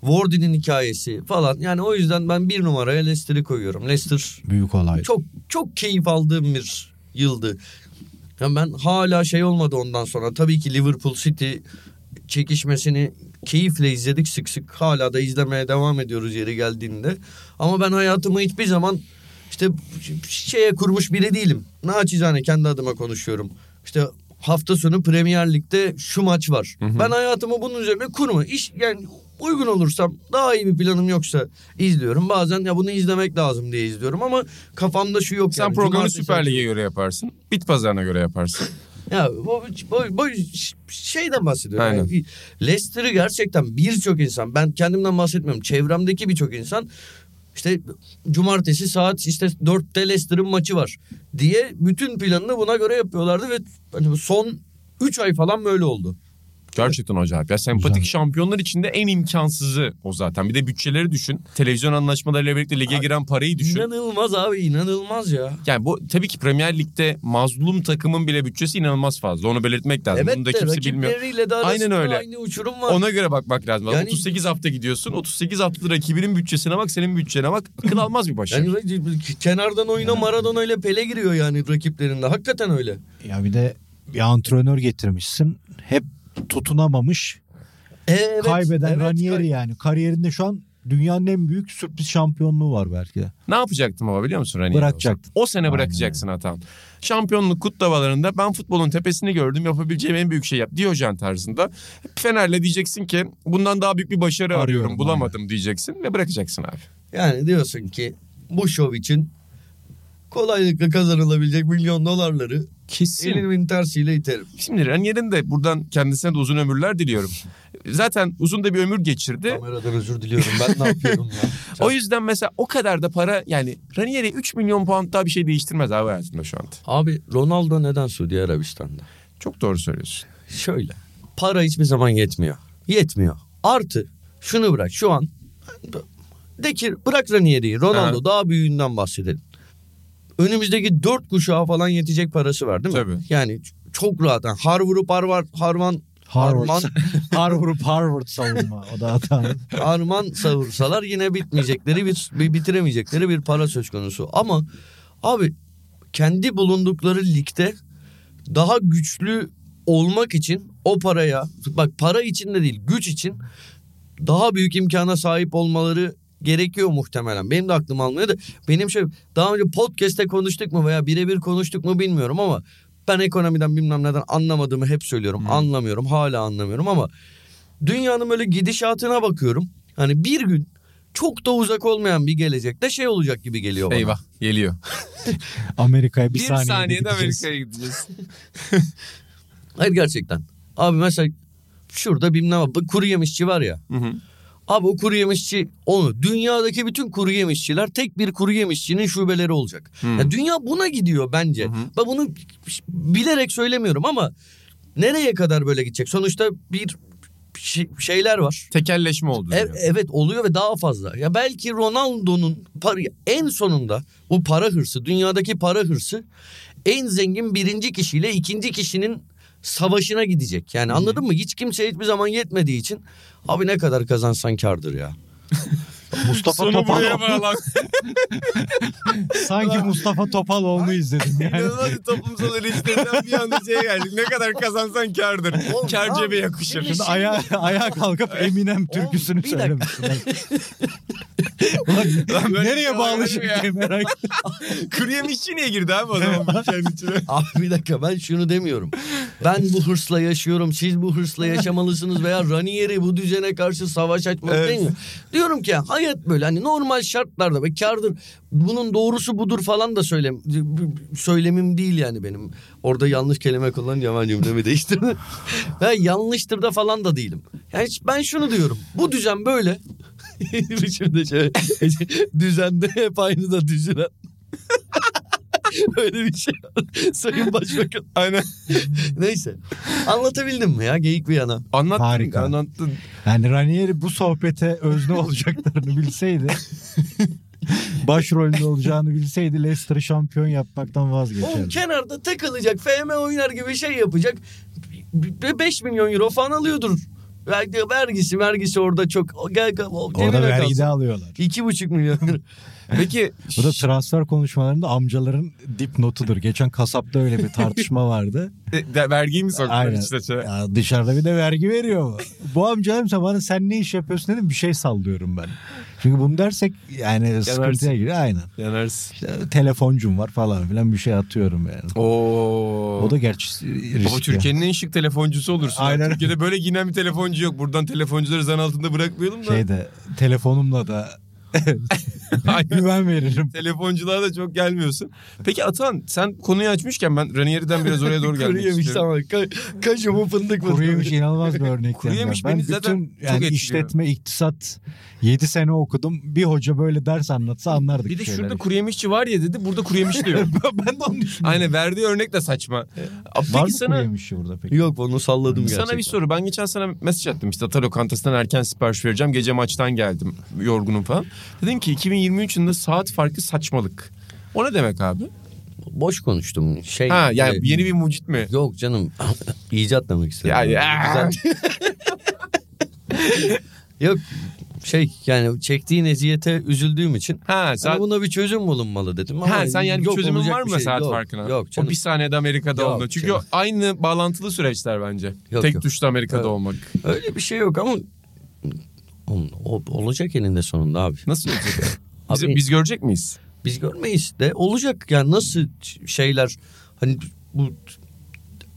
Wardy'nin hikayesi falan. Yani o yüzden ben bir numaraya Leicester'ı koyuyorum. Leicester Büyük olay. çok çok keyif aldığım bir yıldı. Yani ben hala şey olmadı ondan sonra. Tabii ki Liverpool City çekişmesini keyifle izledik sık sık. Hala da izlemeye devam ediyoruz yeri geldiğinde. Ama ben hayatımı hiçbir zaman işte şeye kurmuş biri değilim. Naçizane kendi adıma konuşuyorum. İşte hafta sonu Premier Lig'de şu maç var. Ben hayatımı bunun üzerine kurma. İş yani uygun olursam daha iyi bir planım yoksa izliyorum. Bazen ya bunu izlemek lazım diye izliyorum ama kafamda şu yok. Sen yani. programı Cumartesi Süper Lig'e göre yaparsın. Bit pazarına göre yaparsın. ya bu, bu, bu şeyden bahsediyorum. Aynen. Yani Leicester'ı gerçekten birçok insan ben kendimden bahsetmiyorum. Çevremdeki birçok insan işte cumartesi saat işte 4'te Leicester'ın maçı var diye bütün planını buna göre yapıyorlardı ve hani son 3 ay falan böyle oldu. Gerçekten acayip. Ya sempatik Güzel. şampiyonlar içinde en imkansızı o zaten. Bir de bütçeleri düşün. Televizyon anlaşmalarıyla birlikte lige giren parayı düşün. İnanılmaz abi inanılmaz ya. Yani bu tabii ki Premier Lig'de mazlum takımın bile bütçesi inanılmaz fazla. Onu belirtmek lazım. Evet Bunu da de kimse bilmiyor. rakipleriyle de Aynen öyle. aynı uçurum var. Ona göre bakmak lazım. Yani- 38 hafta gidiyorsun. 38 haftada rakibinin bütçesine bak, senin bütçene bak. Akıl almaz bir başarı. Yani kenardan oyuna Maradona ile Pele giriyor yani rakiplerinde. Hakikaten öyle. Ya bir de bir antrenör getirmişsin. Hep tutunamamış. Evet, kaybeden evet, Ranieri kay- yani. Kariyerinde şu an dünyanın en büyük sürpriz şampiyonluğu var belki de. Ne yapacaktım ama biliyor musun Ranieri? Bırakacaktın. O sene Aynen bırakacaksın hatan. Şampiyonluk kutlamalarında ben futbolun tepesini gördüm yapabileceğim en büyük şey yap. Diyojen tarzında. Fener'le diyeceksin ki bundan daha büyük bir başarı arıyorum, Arıyorum, bulamadım diyeceksin ve bırakacaksın abi. Yani diyorsun ki bu şov için kolaylıkla kazanılabilecek milyon dolarları Kesin. elimin tersiyle iterim. Şimdi Ranieri'nin de buradan kendisine de uzun ömürler diliyorum. Zaten uzun da bir ömür geçirdi. Kameradan özür diliyorum ben ne yapıyorum ya. O yüzden mesela o kadar da para yani Ranieri 3 milyon pound daha bir şey değiştirmez abi hayatında şu anda. Abi Ronaldo neden Suudi Arabistan'da? Çok doğru söylüyorsun. Şöyle para hiçbir zaman yetmiyor. Yetmiyor. Artı şunu bırak şu an de ki bırak Ranieri'yi Ronaldo Ha. daha büyüğünden bahsedelim. Önümüzdeki dört kuşağa falan yetecek parası var değil mi? Tabii. Yani çok rahat. Yani Harvard, Harvard, Harman, Harvard. Harman, Harvard Harvard savunma. O da hata. Harman savursalar yine bitmeyecekleri bir, bir bitiremeyecekleri bir para söz konusu. Ama abi kendi bulundukları ligde daha güçlü olmak için o paraya bak para için de değil güç için daha büyük imkana sahip olmaları gerekiyor muhtemelen. Benim de aklım almıyor da benim şey daha önce podcast'te konuştuk mu veya birebir konuştuk mu bilmiyorum ama Ben ekonomiden bilmem neden anlamadığımı hep söylüyorum. Anlamıyorum hala anlamıyorum ama dünyanın böyle gidişatına bakıyorum. Hani bir gün çok da uzak olmayan bir gelecekte şey olacak gibi geliyor bana. Eyvah geliyor. Amerika'ya bir, Bir, saniyede, saniyede gideceğiz. Amerika'ya gideceğiz. Hayır gerçekten. Abi mesela şurada bilmem ne kuru yemişçi var ya. Hı hı. Abi o kuru yemişçi onu dünyadaki bütün kuru yemişçiler tek bir kuru yemişçinin şubeleri olacak. Ya dünya buna gidiyor bence. Ben bunu bilerek söylemiyorum ama nereye kadar böyle gidecek? Sonuçta bir şey- şeyler var. Tekelleşme oldu. E- evet oluyor ve daha fazla. Ya belki Ronaldo'nun para, en sonunda bu para hırsı, dünyadaki para hırsı en zengin birinci kişiyle ikinci kişinin savaşına gidecek. Yani anladın mı? Hiç kimseye hiçbir zaman yetmediği için abi ne kadar kazansan kardır ya. Mustafa Sonu buraya bağlan. Sanki Mustafa Topaloğlu'nu izledim yani. İnanılmaz toplumsal eleştiriden bir anda şeye geldik. Ne kadar kazansan kardır. Oğlum, Kar abi, cebe yakışır. şimdi Şimdi ayağa, ayağa kalkıp Eminem türküsünü dakika. söylemişsin. Ulan, böyle nereye bir bağlaşık ya. diye merak Kuru yemişçi niye girdi abi o zaman içine? Abi bir dakika ben şunu demiyorum. Ben bu hırsla yaşıyorum. Siz bu hırsla yaşamalısınız veya Ranieri bu düzene karşı savaş açmak Evet. değil mi? Diyorum ki hayat böyle hani normal şartlarda ve kardır. Bunun doğrusu budur falan da söylem söylemim değil yani benim. Orada yanlış kelime kullanınca hemen cümlemi değiştirdim. ben yanlıştır da falan da değilim. Yani ben şunu diyorum. Bu düzen böyle. Şimdi şöyle düzende hep aynı da düzülen. Öyle bir şey. Sayın Başbakan. Aynen. Neyse. Anlatabildim mi ya geyik bir yana? Anlattın. Harika. Anlattın. Yani Ranieri bu sohbete özne olacaklarını bilseydi başrolünde olacağını bilseydi Leicester'ı şampiyon yapmaktan Oğlum vazgeçerdi. kenarda takılacak FM oynar gibi şey yapacak. 5 milyon euro falan alıyordur. Vergi, vergisi vergisi orada çok. Gel, o Orada vergi de alıyorlar. 2,5 milyon euro. Peki Bu da transfer konuşmalarında amcaların dipnotudur. Geçen kasapta öyle bir tartışma vardı. e, de- vergiyi mi soktular işte? Ya dışarıda bir de vergi veriyor. Bu amca dedim bana sen ne iş yapıyorsun dedim bir şey sallıyorum ben. Çünkü bunu dersek yani sıkıntıya giriyor. Aynen. Yanarsın. İşte telefoncum var falan filan bir şey atıyorum yani. Oo. O da gerçi riskli. Baba Türkiye'nin en şık telefoncusu olursun. Aynen. Türkiye'de böyle giyinen bir telefoncu yok. Buradan telefoncuları zan altında bırakmayalım da. Şeyde telefonumla da. güven veririm. Telefonculuğa da çok gelmiyorsun. Peki Atan sen konuyu açmışken ben Ranieri'den biraz oraya doğru Kuru gelmek yemiş istiyorum. ama ka, kaşı mı fındık mı? Kuru yemiş inanılmaz bir örnek. Kuru yani. yemiş ben beni bütün zaten çok yani etkiliyor. işletme, iktisat 7 sene okudum. Bir hoca böyle ders anlatsa anlardık. Bir de şeyleri. şurada kuru yemişçi var ya dedi. Burada kuru yemiş diyor. ben de onu düşünüyorum. Aynen verdiği örnek de saçma. Var Peki mı kuru sana yemişçi burada peki? Yok onu salladım gerçekten. sana bir soru. Ben geçen sana mesaj attım işte Ata lokantasından erken sipariş vereceğim. Gece maçtan geldim. Yorgunum falan. Dedim ki 2023 yılında saat farkı saçmalık. O ne demek abi? Boş konuştum. Şey, Ha yani e, yeni bir mucit mi? Yok canım. icat demek istedim. Ya, ya. Güzel. Yok şey yani çektiğin eziyete üzüldüğüm için Ha sen Hani buna bir çözüm bulunmalı dedim. Ama Ha sen yani bir yok, çözümün olacak var bir mı şey. saat Yok, farkına? Yok O canım. bir saniyede Amerika'da Yok olma. Çünkü canım. o aynı bağlantılı süreçler bence. Yok, Tek yok. tuşta Amerika'da Evet. olmak. Öyle bir şey yok ama Oğlum, o, olacak eninde sonunda abi. Nasıl olacak? biz, Abi- biz görecek miyiz? Biz görmeyiz de olacak yani nasıl şeyler hani bu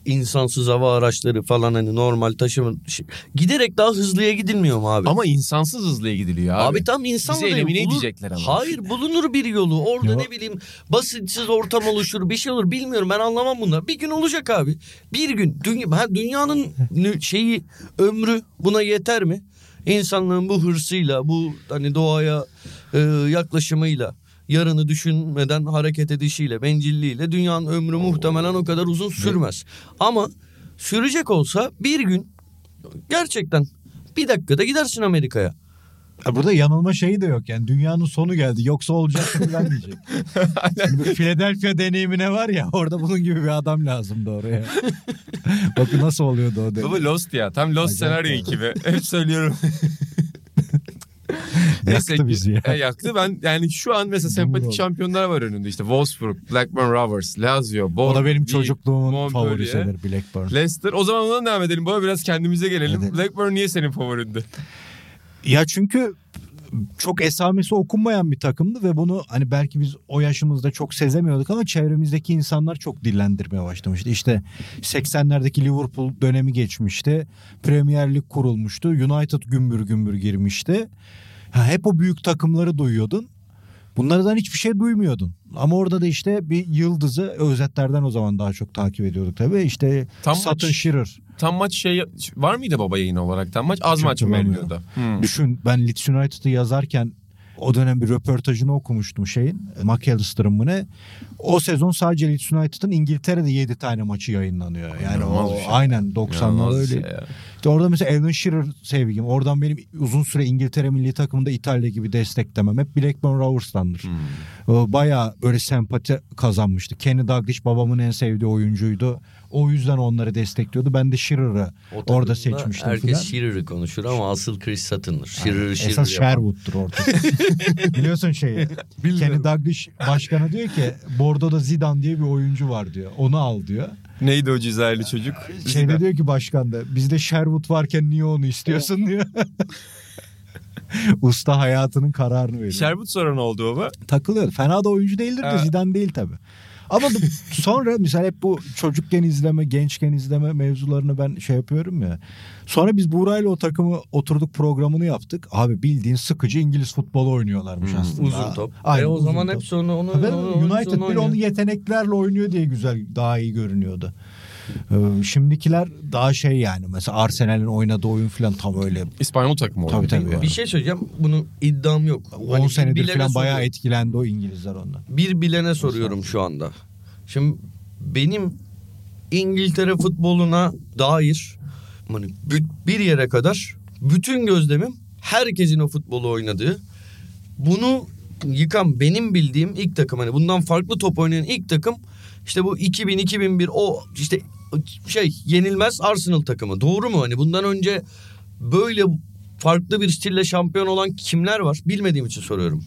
insansız hava araçları falan hani normal taşıma şey- giderek daha hızlıya gidilmiyor mu abi? Ama insansız hızlıya gidiliyor abi. Abi, tam insan Bizi elimine edecekler ama. Hayır bulunur bir yolu. Orada Yo. ne bileyim basınçsız ortam oluşur bir şey olur bilmiyorum ben anlamam bunları. Bir gün olacak abi. Bir gün dünya, dünyanın şeyi ömrü buna yeter mi? İnsanlığın bu hırsıyla bu hani doğaya e, yaklaşımıyla yarını düşünmeden hareket edişiyle bencilliğiyle dünyanın ömrü muhtemelen o kadar uzun sürmez. Ama sürecek olsa bir gün gerçekten bir dakikada gidersin Amerika'ya. Ya burada yanılma şeyi de yok yani dünyanın sonu geldi yoksa olacak falan diyecek. Şimdi Philadelphia deneyimine var ya orada bunun gibi bir adam lazımdı oraya. Bakın nasıl oluyordu o deneyim. Baba Lost ya. Tam Lost Acayip senaryo oldu. ekibi. Hep söylüyorum. Neyse Yaktı bizi ya. E, yaktı. Ben yani şu an mesela sempatik şampiyonlar var önünde. İşte Wolfsburg, Blackburn Rovers, Lazio, O Bournemouth, da benim çocukluğumun Montpellier, favorisidir Blackburn. Leicester. O zaman ondan devam edelim. Baba biraz kendimize gelelim. Evet. Blackburn niye senin favorindi? Ya çünkü çok esamesi okunmayan bir takımdı ve bunu hani belki biz o yaşımızda çok sezemiyorduk ama çevremizdeki insanlar çok dillendirmeye başlamıştı. İşte 80'lerdeki Liverpool dönemi geçmişti. Premier Lig kurulmuştu. United gümbür gümbür girmişti. Ha, hep o büyük takımları duyuyordun. Bunlardan hiçbir şey duymuyordun. Ama orada da işte bir yıldızı özetlerden o zaman daha çok takip ediyorduk tabii. İşte Tam Sutton maç- Shearer. Tam maç şey var mıydı baba yayın olarak? Tam maç az maç mı veriliyordu? Hmm. Düşün ben Leeds United'ı yazarken o dönem bir röportajını okumuştum şeyin. McAllister'ın mı ne? O sezon sadece Leeds United'ın İngiltere'de 7 tane maçı yayınlanıyor. Yani o, şey. aynen 90'lar İnanılmaz bir öyle. şey ya. İşte orada mesela Alan Shearer sevgim. Oradan benim uzun süre İngiltere milli takımında İtalya gibi desteklemem. Hep Blackburn Rovers'tandır. Hmm. Baya böyle sempati kazanmıştı. Kenny Dalglish babamın en sevdiği oyuncuydu. O yüzden onları destekliyordu. Ben de Shearer'ı orada seçmiştim Herkes. Shearer'ı konuşur ama asıl Chris Sutton'dır. Shearer'ı Shearer Esas yapan. Sherwood'dur orada. Biliyorsun şeyi. Kenny Dalglish başkanı diyor ki Bordo'da Zidane diye bir oyuncu var diyor. Onu al diyor. Neydi o Cizayirli çocuk? Şeyde diyor ki başkan da bizde Sherwood varken niye onu istiyorsun diyor. Usta hayatının kararını veriyor. Sherbut sonra ne oldu baba? Takılıyor. Fena da oyuncu değildir de. Zidane değil tabii. Ama sonra mesela hep bu çocukken izleme, gençken izleme mevzularını ben şey yapıyorum ya. Sonra biz Buğra'yla o takımı oturduk programını yaptık. Abi bildiğin sıkıcı İngiliz futbolu oynuyorlarmış Hmm. aslında. Uzun top. Aynen, e o uzun zaman top. hep sonra onu, Tabii onu, United onu bile onu yeteneklerle oynuyor diye güzel daha iyi görünüyordu. Ee, Şimdikiler daha şey yani mesela Arsenal'in oynadığı oyun falan tam öyle İspanyol takımı Tabii, oldu. tabii. mi? Bir şey söyleyeceğim. Bunu iddiam yok. 10 Hani senedir falan bayağı etkilendi o İngilizler ondan. Bir bilene soruyorum şu anda. Şimdi benim İngiltere futboluna dair hani bir yere kadar bütün gözlemim herkesin o futbolu oynadığı. Bunu yıkan benim bildiğim ilk takım hani bundan farklı top oynayan ilk takım işte bu 2000-2001 o işte şey yenilmez Arsenal takımı. Doğru mu? Hani bundan önce böyle farklı bir stille şampiyon olan kimler var? Bilmediğim için soruyorum.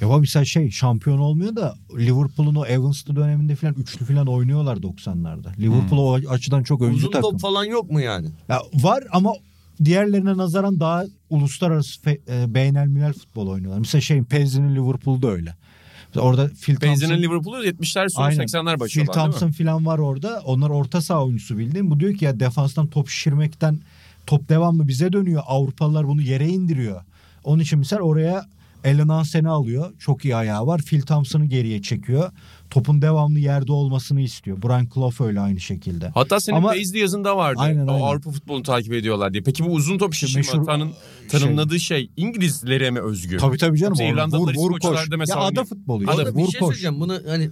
Ya ama mesela şey şampiyon olmuyor da Liverpool'un o Evans'lı döneminde falan üçlü falan oynuyorlar 90'larda. Liverpool o açıdan çok öncü Uzun takım. top falan yok mu yani? Ya var ama diğerlerine nazaran daha uluslararası fe, e, beynelmilel futbol oynuyorlar. Mesela şeyin Pezzi'nin Liverpool'da öyle. Orada Phil Thompson, Benzin'in Liverpool'u 70'ler sonu Aynen. 80'ler başı Phil olan? Thompson falan var orada. Onlar orta saha oyuncusu bildiğin. Bu diyor ki ya defanstan top şişirmekten top devamlı bize dönüyor. Avrupalılar bunu yere indiriyor. Onun için mesela oraya Alan Hansen'i alıyor. Çok iyi ayağı var. Phil Thompson'ı geriye çekiyor. Topun devamlı yerde olmasını istiyor. Brian Clough öyle aynı şekilde. Hatta senin Ama- Paisley yazında vardı. Aynen, aynen. Avrupa futbolunu takip ediyorlar diye. Peki bu uzun top şişirme Meşhur- tanın, tanımladığı şey İngilizlere mi özgü? Tabii tabii canım. Yoksa İrlandalılar, vur, vur, koş. İskoçlar da Ya mesela ada futbolu. Ada- bir Vur şey koş. söyleyeceğim. Bunu hani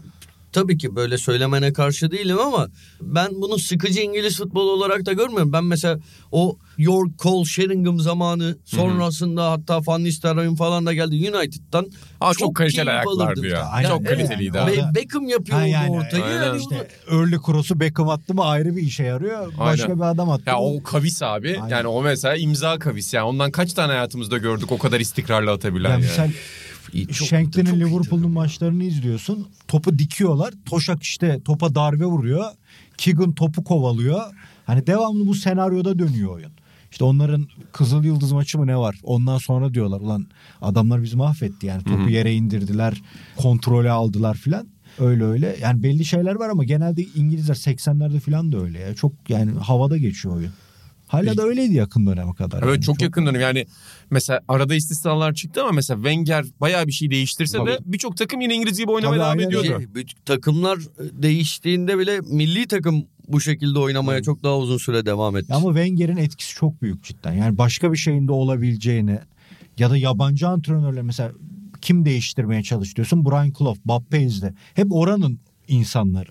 tabii ki böyle söylemene karşı değilim ama ben bunu sıkıcı İngiliz futbolu olarak da görmüyorum. Ben mesela o York Cole Sheringham zamanı sonrasında hatta Van Nistelrooy'un falan da geldi United'dan. Aa, çok kaliteli keyif ayak alırdım. vardı ya. Aynen. Çok kaliteliydi Yani. Be- Beckham yapıyor yani, ortayı. aynen. Yani İşte early cross'u Beckham attı mı ayrı bir işe yarıyor. Başka Aynen. bir adam attı Ya mı- o kavis abi. Aynen. Yani o mesela imza kavis. Yani ondan kaç tane hayatımızda gördük o kadar istikrarlı atabilen Ya yani. misal İyi, çok- Shanklin'in Liverpool'un maçlarını izliyorsun. Topu dikiyorlar. Toşak işte topa darbe vuruyor. Keegan topu kovalıyor. Hani devamlı bu senaryoda dönüyor oyun. İşte onların Kızıl Yıldız maçı mı ne var? Ondan sonra diyorlar ulan adamlar bizi mahvetti yani. Topu yere indirdiler. Kontrolü aldılar filan. Öyle öyle. Yani belli şeyler var ama genelde İngilizler 80'lerde filan da öyle ya. Çok yani havada geçiyor oyun. Hala da öyleydi yakın döneme kadar. Evet yani. çok, yakın dönem yani mesela arada istisnalar çıktı ama mesela Wenger bayağı bir şey değiştirse de Tabii. birçok takım yine İngiliz gibi oynamaya Tabii, devam ediyordu. Şey, takımlar değiştiğinde bile milli takım bu şekilde oynamaya çok daha uzun süre devam etti. Ama Wenger'in etkisi çok büyük cidden. Yani başka bir şeyin de olabileceğini ya da yabancı antrenörle mesela kim değiştirmeye çalışıyorsun? Brian Clough, Bob Paisley. Hep oranın insanları.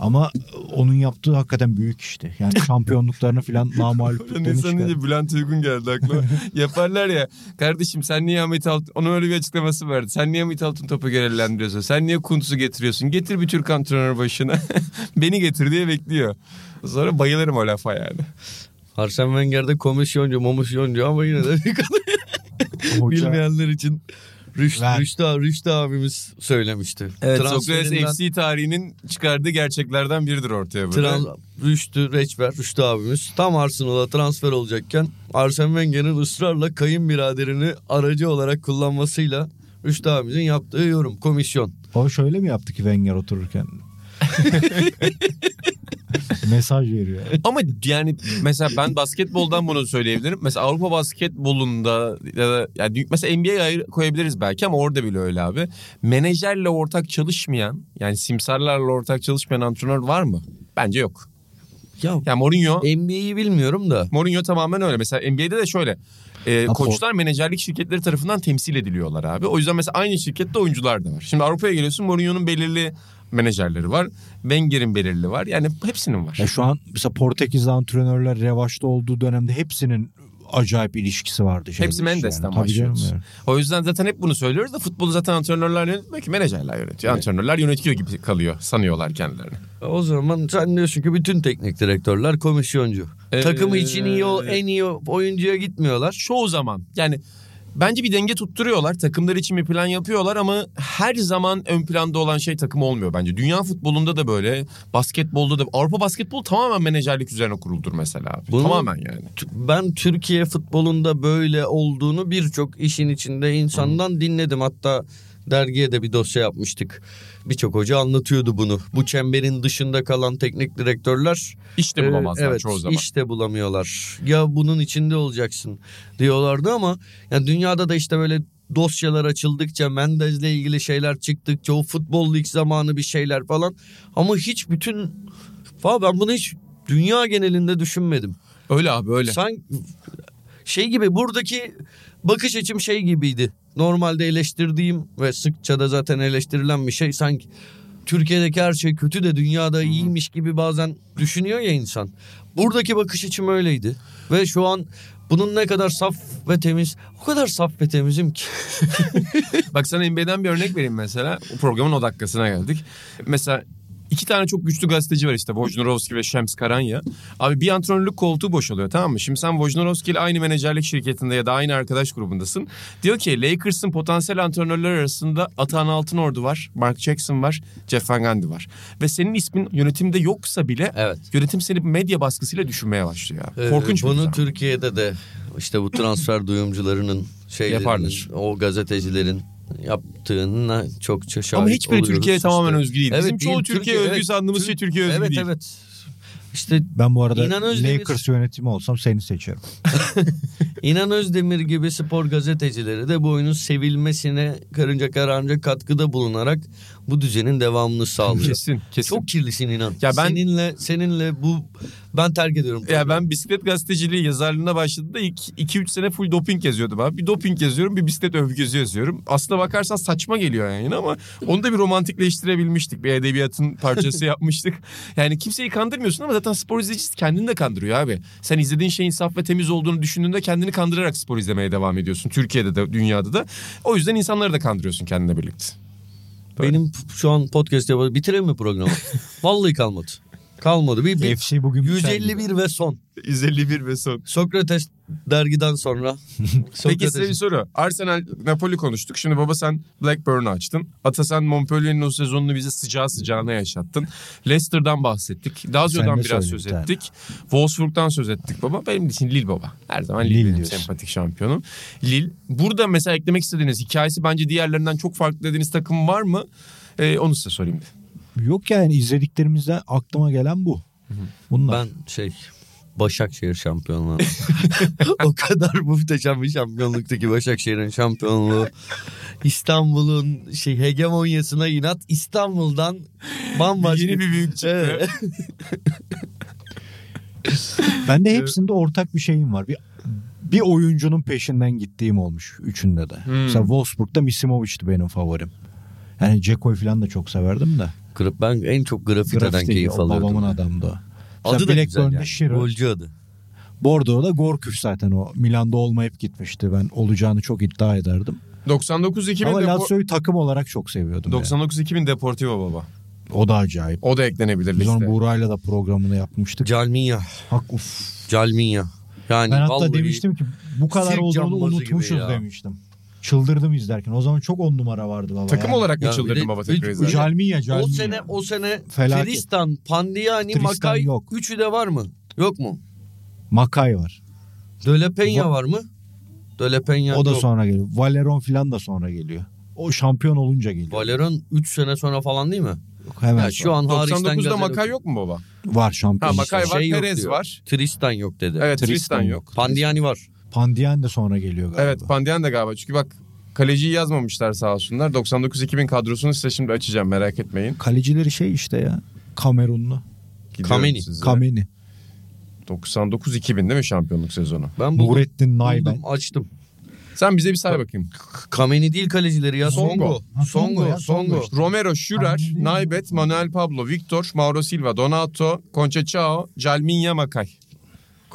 Ama onun yaptığı hakikaten büyük işti. Yani şampiyonluklarını falan namalip tuttuğunu sanınca Bülent Uygun geldi aklıma. Yaparlar ya. Kardeşim sen niye Ahmet Altun... Onun öyle bir açıklaması vardı. Sen niye Ahmet Altun topu görevlendiriyorsun? Sen niye Kuntz'u getiriyorsun? Getir bir Türk antrenör başına. Beni getir diye bekliyor. Sonra bayılırım o lafa yani. Arsene Wenger'de komisyoncu, momisyoncu ama yine de bir kadın bilmeyenler için Rüştü, Ver. Rüştü, Rüştü abimiz söylemişti. Evet Transferinden- FC tarihinin çıkardığı gerçeklerden biridir ortaya bu. Trans, Rüştü, Reçber, Rüştü abimiz tam Arsenal'a transfer olacakken Arsene Wenger'in ısrarla kayınbiraderini aracı olarak kullanmasıyla Rüştü abimizin yaptığı yorum, komisyon. O şöyle mi yaptı ki Wenger otururken? Mesaj veriyor. Ama yani mesela ben basketboldan bunu söyleyebilirim. Mesela Avrupa basketbolunda ya da yani mesela NBA'ye koyabiliriz belki ama orada bile öyle abi. Menajerle ortak çalışmayan yani simsarlarla ortak çalışmayan antrenör var mı? Bence yok. Ya Yani Mourinho NBA'yi bilmiyorum da. Mourinho tamamen öyle. Mesela NBA'de de şöyle. E, koçlar menajerlik şirketleri tarafından temsil ediliyorlar abi. O yüzden mesela aynı şirkette oyuncular da var. Şimdi Avrupa'ya geliyorsun Mourinho'nun belirli menajerleri var. Wenger'in belirli var. Yani hepsinin var. Ya şu an mesela Portekizli antrenörler revaçta olduğu dönemde hepsinin acayip ilişkisi vardı. şeyle Hepsi Mendes'ten yani. Başlıyoruz. yani. O yüzden zaten hep bunu söylüyoruz da futbolu zaten antrenörler yönetmiyor ki menajerler yönetiyor. Antrenörler yönetiyor gibi kalıyor sanıyorlar kendilerini. O zaman sen diyorsun ki bütün teknik direktörler komisyoncu. Ee, Takımı için iyi o en iyi oyuncuya gitmiyorlar. Çoğu zaman yani bence bir denge tutturuyorlar. Takımlar için bir plan yapıyorlar ama her zaman ön planda olan şey takım olmuyor bence. Dünya futbolunda da böyle, basketbolda da. Avrupa basketbol tamamen menajerlik üzerine kuruldur mesela. Bunu- Tamamen yani. Ben Türkiye futbolunda böyle olduğunu birçok işin içinde insandan dinledim. Hatta dergiye de bir dosya yapmıştık. Birçok hoca anlatıyordu bunu. Bu çemberin dışında kalan teknik direktörler İşte e, bulamazlar evet, çoğu zaman. işte bulamıyorlar. Ya bunun içinde olacaksın diyorlardı ama yani dünyada da işte böyle dosyalar açıldıkça Mendez'le ilgili şeyler çıktıkça o futbol lig zamanı bir şeyler falan ama hiç bütün Valla ben bunu hiç dünya genelinde düşünmedim. Öyle abi öyle. Sanki şey gibi buradaki bakış açım şey gibiydi. Normalde eleştirdiğim ve sıkça da zaten eleştirilen bir şey sanki Türkiye'deki her şey kötü de dünyada iyiymiş gibi bazen düşünüyor ya insan. Buradaki bakış açım öyleydi. Ve şu an bunun ne kadar saf ve temiz, o kadar saf ve temizim ki. Bak sana NBA'den bir örnek vereyim mesela. O programın o dakikasına geldik. Mesela iki tane çok güçlü gazeteci var işte. Wojnarowski ve Shams Karanya. Abi bir antrenörlük koltuğu boşalıyor tamam mı? Şimdi sen Wojnarowski ile aynı menajerlik şirketinde ya da aynı arkadaş grubundasın. Diyor ki Lakers'ın potansiyel antrenörler arasında Atahan Altınordu var. Mark Jackson var. Jeff Van Gundy var. Ve senin ismin yönetimde yoksa bile Evet. yönetim seni medya baskısıyla düşünmeye başlıyor. Ee, Korkunç bir Bunu durum. Türkiye'de de işte bu transfer duyumcularının şeylerinin, Yaparlar. o gazetecilerin yaptığına çokça şahit Ama hiçbiri Türkiye'ye işte. tamamen özgü değil. Bizim Evet, çoğu değil. Türkiye, Türkiye- özgü evet, sandığımız şey Türkiye özgü evet, değil. Evet İşte Ben bu arada İnan Özdemir- Lakers yönetimi olsam seni seçerim. İnan Özdemir gibi spor gazetecileri de bu oyunun sevilmesine karınca kararınca katkıda bulunarak bu düzenin devamını sağlıyor. Kesin, kesin. Çok kirlisin inan. Ya ben- seninle seninle bu ben terk ediyorum. Ya ben bisiklet gazeteciliği yazarlığına başladığımda ilk 2-3 sene full doping yazıyordum abi. Bir doping yazıyorum bir bisiklet övgüsü yazıyorum. Aslına bakarsan saçma geliyor yani ama onu da bir romantikleştirebilmiştik. Bir edebiyatın parçası yapmıştık. Yani kimseyi kandırmıyorsun ama zaten spor izleyicisi kendini de kandırıyor abi. Sen izlediğin şeyin saf ve temiz olduğunu düşündüğünde kendini kandırarak spor izlemeye devam ediyorsun. Türkiye'de de dünyada da. O yüzden insanları da kandırıyorsun kendine birlikte. Benim şu an podcast yapalım. Bitireyim mi programı? Vallahi kalmadı. Kalmadı. Bir, bir FC bugün biter gibi. 151 ve son. 151 ve son. Sokrates dergiden sonra. Peki size bir soru. Arsenal Napoli konuştuk. Şimdi baba sen Blackburn'u açtın. Ata sen Montpellier'in o sezonunu bize sıcağı sıcağına yaşattın. Leicester'dan bahsettik. Lazio'dan biraz söz ettik. Wolfsburg'dan söz ettik baba. Benim için Lille baba. Her zaman Lille, Lille benim sempatik şampiyonum. Lille. Burada mesela eklemek istediğiniz hikayesi bence diğerlerinden çok farklı dediğiniz takım var mı? Ee, onu size sorayım. Yok yani izlediklerimizden aklıma gelen bu. Bunlar. Ben şey Başakşehir şampiyonluğu. o kadar muhteşem bir şampiyonluktu ki Başakşehir'in şampiyonluğu. İstanbul'un şey hegemonyasına inat İstanbul'dan bambaşka. Yeni bir büyük çıktı. Ben de hepsinde ortak bir şeyim var. Bir bir oyuncunun peşinden gittiğim olmuş üçünde de. Hmm. Mesela Wolfsburg'da Misimovic'ti benim favorim. Yani Ceko'yu falan da çok severdim de. Ben en çok grafiteden Grafiti, keyif alıyordum. Babamın adamdı o. Adı Mesela da güzel Blackburn'da yani. Golcü adı. Bordeaux'da Gorküf zaten o. Milan'da olmayıp gitmişti. Ben olacağını çok iddia ederdim. 99-2000 Ama Lazio'yu takım olarak çok seviyordum. yani. 99-2000 Deportivo baba. O da acayip. O da eklenebilir Biz liste. onu Buğra'yla da programını yapmıştık. Calminya. Hak uf. Calminya. Yani Ben hatta demiştim ki bu kadar olduğunu unutmuşuz ya. demiştim. Çıldırdım izlerken. O zaman çok on numara vardı baba. Takım yani. olarak mı de- baba tekrar izlerken? Jalminya, Jalminya. O sene o sene Felaket. Tristan, Pandiani, Tristan Makay yok. üçü de var mı? Yok mu? Makay var. Döle Peña Va- var mı? Döle Peña O da yok. sonra geliyor. Valeron falan da sonra geliyor. O şampiyon olunca geliyor. Valeron 3 sene sonra falan değil mi? Hemen Ya şu an hariçten 99'da gazel Makay yok. yok mu baba? var şampiyon. Ha Makay var, Şey yok Perez diyor. var. Tristan yok dedi. Evet Tristan Tristan yok. yok. Pandiani var. Pandian de sonra geliyor galiba. Evet Pandian da galiba. Çünkü bak kaleciyi yazmamışlar sağ olsunlar. 99-2000 kadrosunu size şimdi açacağım merak etmeyin. Kalecileri şey işte ya. Kamerunlu. Gidiyorum Kameni. size. Kameni. 99-2000 değil mi şampiyonluk sezonu? Ben buldum, Nurettin Nayben. buldum, açtım. Sen bize bir say bakayım. Kameni değil kalecileri ya. Songo. Songo. Ha, Songo ya, Songo Songo. işte. Romero, Şürer. Naybet, Manuel Pablo, Victor, Mauro Silva, Donato, Conchechao, Jalminya Makay.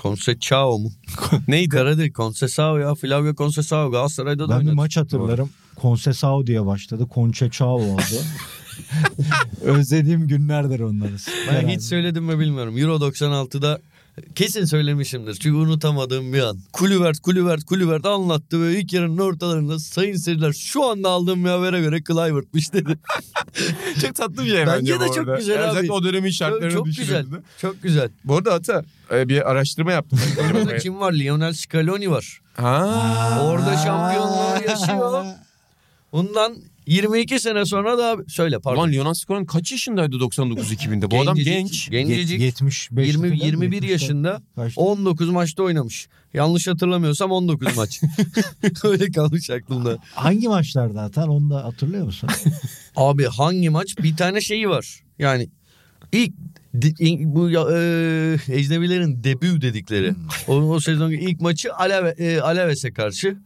Conceição mu? Neydi? Karadır. Conceição ya. Flavio Conceição. Galatasaray'da da Ben bir oynadı. maç hatırlarım. Concesao diye başladı. Conchechao oldu. Özlediğim günlerdir onları. Ben hiç söyledim mi bilmiyorum. Euro 96'da kesin söylemişimdir. Çünkü unutamadığım bir an. Kulüvert, Kulüvert, Kulüvert anlattı ve ilk yarının ortalarında sayın seyirciler şu anda aldığım bir habere göre Kluivert'miş dedi. çok tatlı bir şey Bence bence de bu çok arada. güzel Özellikle abi. o dönemin çok, şartlarını çok güzel. düşünüldü. Çok güzel. Bu arada Ata e, bir araştırma yaptım. Orada kim var? Lionel Scaloni var. ha. Orada şampiyonluğu yaşıyor. Bundan 22 sene sonra da söyle pardon. Ulan Lionel Scaloni kaç yaşındaydı 99-2000'de? Bu adam genç. Gencecik. Yet- 75 20, falan, 21 70'ler. yaşında Kaçtı? 19 maçta oynamış. Yanlış hatırlamıyorsam 19 maç. Öyle kalmış aklımda. Hangi maçlarda atan onu da hatırlıyor musun? Abi hangi maç? Bir tane şeyi var. Yani ilk bu ya, e, ecnebilerin debü dedikleri. O, o sezonun ilk maçı Aleve, e, Aleves'e karşı.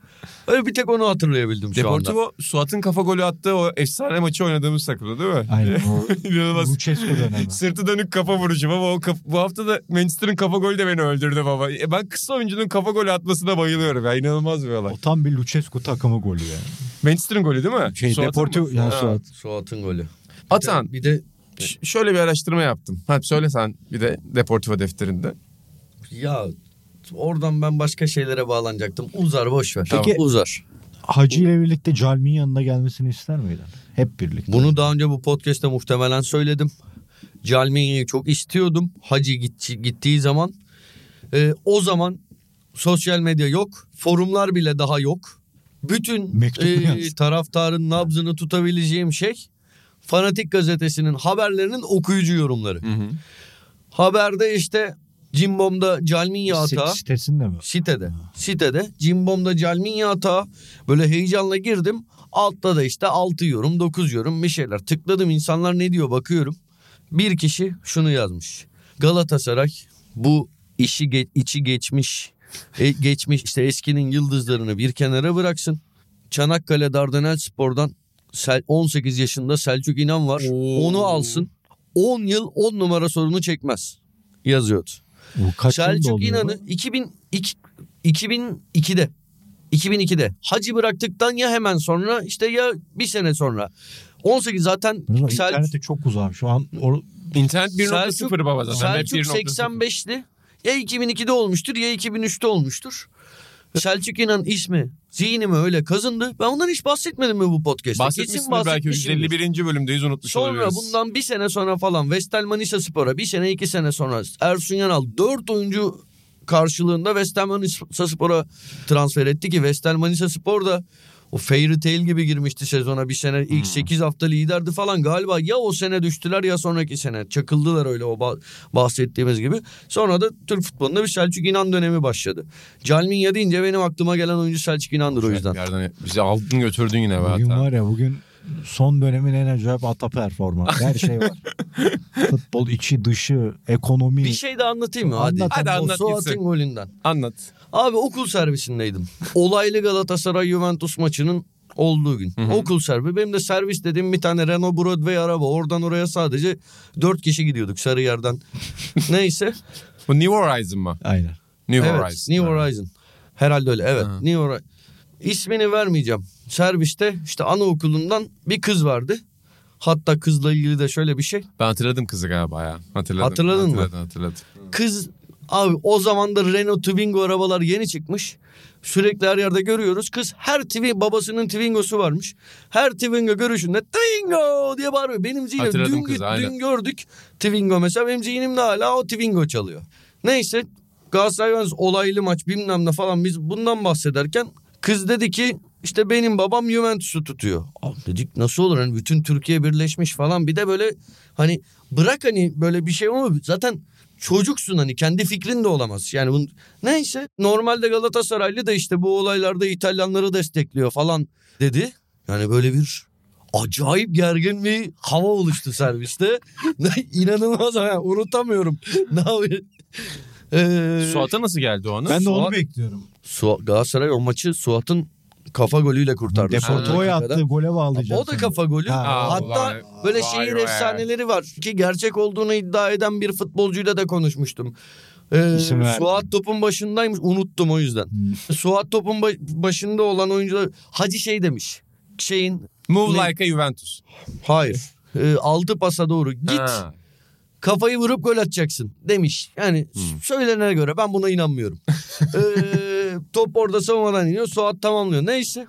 Öyle bir tek onu hatırlayabildim şu anda. Deportivo Suat'ın kafa golü attığı o efsane maçı oynadığımız takımda değil mi? Aynen o İnanılmaz. Lucescu dönemi. Sırtı dönük kafa vuruşum ama o kaf- bu hafta da Manchester'ın kafa golü de beni öldürdü baba. E, ben kısa oyuncunun kafa golü atmasına bayılıyorum ya. İnanılmaz bir olay. O tam bir Lucescu takımı golü yani. Manchester'ın golü değil mi? Şey Suat'ın Deportivo mı? yani. Suat. Suat'ın golü. Atan Bir de ş- şöyle bir araştırma yaptım. Hadi söyle sen bir de Deportivo defterinde. ya oradan ben başka şeylere bağlanacaktım. Uzar boş ver. Tamam. Uzar. Hacı ile birlikte Calmi'nin yanına gelmesini ister miydin? Hep birlikte. Bunu daha önce bu podcast'te muhtemelen söyledim. Calminya'yı çok istiyordum. Hacı gitti, gittiği zaman. Ee, o zaman sosyal medya yok. Forumlar bile daha yok. Bütün Mektup e, taraftarın nabzını tutabileceğim şey Fanatik gazetesinin haberlerinin okuyucu yorumları. Haberde işte Cimbom'da Calminya hata. Sitesinde mi? Sitede. Sitede. Cimbom'da Calminya hata. Böyle heyecanla girdim. Altta da işte 6 yorum 9 yorum bir şeyler. Tıkladım insanlar ne diyor bakıyorum. Bir kişi şunu yazmış. Galatasaray bu işi ge- içi geçmiş e, geçmiş işte eskinin yıldızlarını bir kenara bıraksın. Çanakkale Dardanel Spor'dan 18 yaşında Selçuk İnan var. Oo. Onu alsın. 10 yıl 10 numara sorunu çekmez. Yazıyordu. Bu kaç Selçuk İnan'ı bu? 2002, 2002'de 2002'de Hacı bıraktıktan ya hemen sonra işte ya bir sene sonra 18 zaten Sel- internete çok uzağım. Şu an or- İnternet 1.0 Selçuk- baba zaten. Selçuk 1.0. 85'li ya 2002'de olmuştur ya 2003'te olmuştur. Selçuk İnan ismi zihnime öyle kazındı. Ben ondan hiç bahsetmedim mi bu podcast'te? Bahsetmişsindir belki bahsetmişimdir. 151. bölümdeyiz unutmuş Sonra olabiliriz. bundan bir sene sonra falan Vestel Manisa Spor'a bir sene iki sene sonra Ersun Yanal dört oyuncu karşılığında Vestel Manisa Spor'a transfer etti ki Vestel Manisa Spor da o fairy tale gibi girmişti sezona bir sene ilk 8 hafta liderdi falan galiba ya o sene düştüler ya sonraki sene çakıldılar öyle o bah- bahsettiğimiz gibi. Sonra da Türk futbolunda bir Selçuk İnan dönemi başladı. Calminya deyince benim aklıma gelen oyuncu Selçuk İnan'dır o yüzden. Yerden bizi aldın götürdün yine be bugün hatta. var ya bugün son dönemin en acayip ata performans. Her şey var. Futbol içi dışı ekonomi. Bir şey de anlatayım mı? Hadi, Anlat, hadi anlat Suat'ın golünden. Anlat. Abi okul servisindeydim. Olaylı Galatasaray Juventus maçının olduğu gün. Okul servisi. Benim de servis dediğim bir tane Renault Broadway araba. Oradan oraya sadece dört kişi gidiyorduk Sarıyer'den. Neyse. Bu New Horizon mı? Aynen. New evet, Horizon. New Horizon. Herhalde öyle. Evet. Ha. New Horizon. İsmini vermeyeceğim. Serviste işte anaokulundan bir kız vardı. Hatta kızla ilgili de şöyle bir şey. Ben hatırladım kızı galiba ya. Hatırladım. Hatırladın mı? Hatırladım hatırladım. Kız abi o zaman da Renault Twingo arabalar yeni çıkmış. Sürekli her yerde görüyoruz. Kız her twi babasının Twingo'su varmış. Her Twingo görüşünde Twingo diye bağırıyor. Benim zihnim Hatırladım dün, kızı, dün gördük Twingo mesela. Benim zihnimde hala o Twingo çalıyor. Neyse Galatasaray olaylı maç bilmem ne falan biz bundan bahsederken kız dedi ki işte benim babam Juventus'u tutuyor. Aa, dedik nasıl olur hani bütün Türkiye birleşmiş falan bir de böyle hani bırak hani böyle bir şey ama zaten çocuksun hani kendi fikrin de olamaz. Yani bunun, neyse normalde Galatasaraylı da işte bu olaylarda İtalyanları destekliyor falan dedi. Yani böyle bir acayip gergin bir hava oluştu serviste. İnanılmaz yani unutamıyorum. Ne yapayım? Ee, Suat'a nasıl geldi o anı? Ben de onu Suat- bekliyorum. Su- Galatasaray o maçı Suat'ın kafa golüyle kurtardı. Deportivo'ya Son dakikada. attığı gole bağlayacağım. O da kafa golü. Ha, Hatta vay- böyle vay şehir be. efsaneleri var ki gerçek olduğunu iddia eden bir futbolcuyla da konuşmuştum. Ee. Suat topun başındaymış unuttum o yüzden. Hmm. Suat topun ba- başında olan oyuncular Hacı şey demiş. Şeyin Move Ne? like a Juventus. hayır e, altı pasa doğru git Ha. kafayı vurup gol atacaksın demiş. Yani Hmm. söylenene göre ben buna inanmıyorum. Ee, top orada savunmadan iniyor Suat tamamlıyor. Neyse.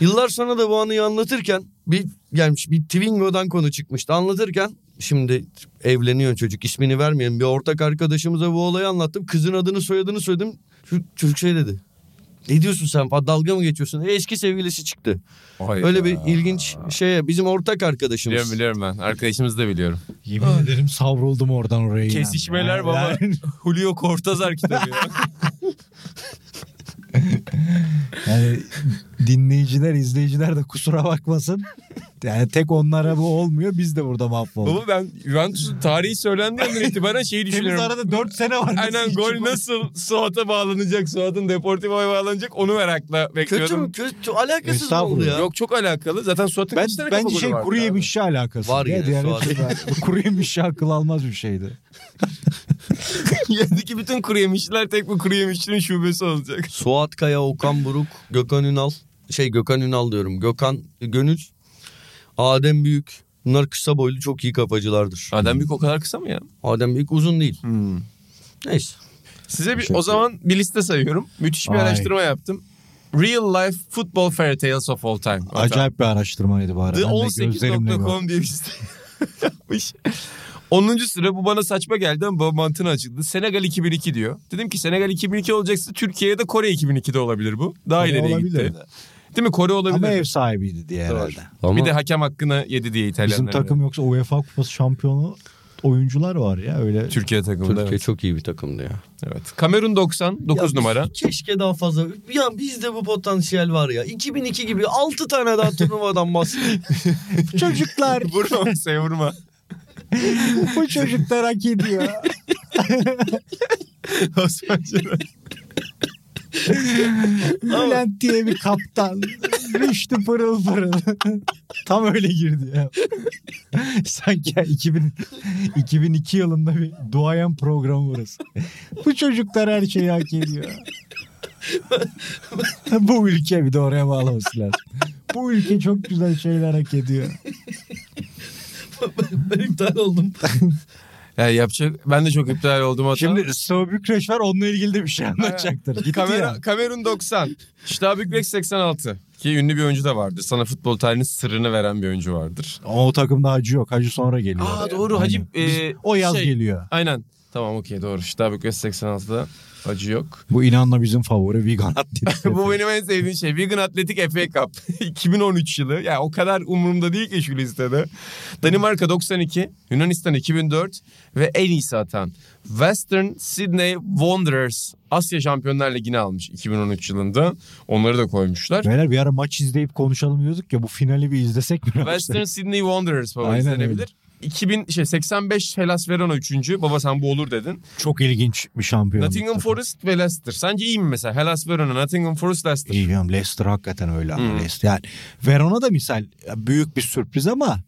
Yıllar sonra da bu anıyı anlatırken bir gelmiş bir Twingo'dan konu çıkmıştı. Anlatırken şimdi evleniyor çocuk ismini vermeyelim. Bir ortak arkadaşımıza bu olayı anlattım. Kızın adını soyadını söyledim. Çocuk şey dedi. Ne diyorsun sen dalga mı geçiyorsun? E, eski sevgilisi çıktı. Hayda. Öyle bir ilginç şey bizim ortak arkadaşımız. Biliyorum biliyorum ben. Arkadaşımızı da biliyorum. Yemin ederim savruldum oradan oraya. Kesişmeler Yani- baba. Julio Cortazar kitabı ya. yani dinleyiciler, izleyiciler de kusura bakmasın. Yani tek onlara bu olmuyor. Biz de burada mahvolduk. Baba ben Juventus'un tarihi söylendiği andan itibaren şeyi Temiz düşünüyorum. arada 4 sene var. Aynen gol nasıl Suat'a bağlanacak, Suat'ın Deportivo'ya bağlanacak onu merakla Kötü bekliyorum. mü? Kötü. Alakasız mı oldu ya? Yok çok alakalı. Zaten Suat'ın Ben, kaç tane bence şey kuru abi? yemişçi alakası. Var ya, yine diğer Suat. kuru yemişçi akıl almaz bir şeydi. Yerdeki bütün kuru yemişçiler tek bu kuru yemişçinin şubesi olacak. Suat Kaya, Okan Buruk, Gökhan Ünal. Şey Gökhan Ünal diyorum. Gökhan Gönül, Adem Büyük. Bunlar kısa boylu çok iyi kafacılardır. Adem Büyük o kadar kısa mı ya? Adem Büyük uzun değil. Neyse. Size bir, o zaman bir liste sayıyorum. Müthiş bir Vay. araştırma yaptım. Real Life Football Fairy Tales of All Time. Acayip bir araştırmaydı bu arada. Ben de gözlerimle gördüm. The18.com diye bir site yapmış. 10. sıra bu bana saçma geldi ama baba mantığını açıkladı. Senegal 2002 diyor. Dedim ki Senegal 2002 olacaksa Türkiye'de Kore 2002'de olabilir bu. Daha Kore ileriye olabilir. gitti. Değil mi? Kore olabilir. Ama ev sahibiydi diye herhalde. Ama Bir de hakem hakkını yedi diye İtalyanlar. Bizim takım yoksa UEFA Kupası şampiyonu oyuncular var ya öyle. Türkiye takımında. Türkiye Evet. çok iyi bir takımdı ya. evet. Kamerun 90 9 Ya numara. Keşke daha fazla. Ya bizde bu potansiyel var ya. 2002 gibi 6 tane daha turnuvadan bahsediyor. Çocuklar vurma Masaya vurma. bu çocuklar hak ediyor. Osman Şener. Bülent diye bir kaptan. Rüştü pırıl pırıl. Tam öyle girdi ya. Sanki ya 2000, 2002 yılında bir duayen programı burası. Bu çocuklar her şeyi hak ediyor. Bu ülke bir de oraya bağlaması lazım. Bu ülke çok güzel şeyler hak ediyor. Ben iptal oldum. Yani yapacak. Ben de çok iptal oldum hatta. Şimdi Sıvı Bükreş var onunla ilgili de bir şey anlatacaktır. Gitti Kamera, ya. Kamerun 90. Ştabükrek 86. Ki ünlü bir oyuncu da vardır. Sana futbol tarihinin sırrını veren bir oyuncu vardır. Ama o takımda Hacı yok. Hacı sonra geliyor. Aa doğru Aynen. Hacı. e, O yaz şey, geliyor. Aynen. Tamam okey doğru. Ştabükrek 86'da Hacı yok. Bu inanla bizim favori vegan atlet. Bu benim en sevdiğim şey. Vegan Athletic FA Cup. 2013 yılı. Yani o kadar umurumda değil ki şu listede. Danimarka 92, Yunanistan 2004 ve en iyisi atan Western Sydney Wanderers Asya Şampiyonlar Ligi'ni almış 2013 yılında. Onları da koymuşlar. Beyler bir ara maç izleyip konuşalım diyorduk ya bu finali bir izlesek mi? Western Sydney Wanderers baba Aynen izlenebilir. 2000 şey 85 Hellas Verona 3. Baba sen bu olur dedin. Çok ilginç bir şampiyon. Nottingham Forest ve Leicester. Sence iyi mi mesela? Hellas Verona, Nottingham Forest, Leicester. İyi diyorum Leicester hakikaten öyle ama Hmm. Leicester. Yani Verona da misal büyük bir sürpriz ama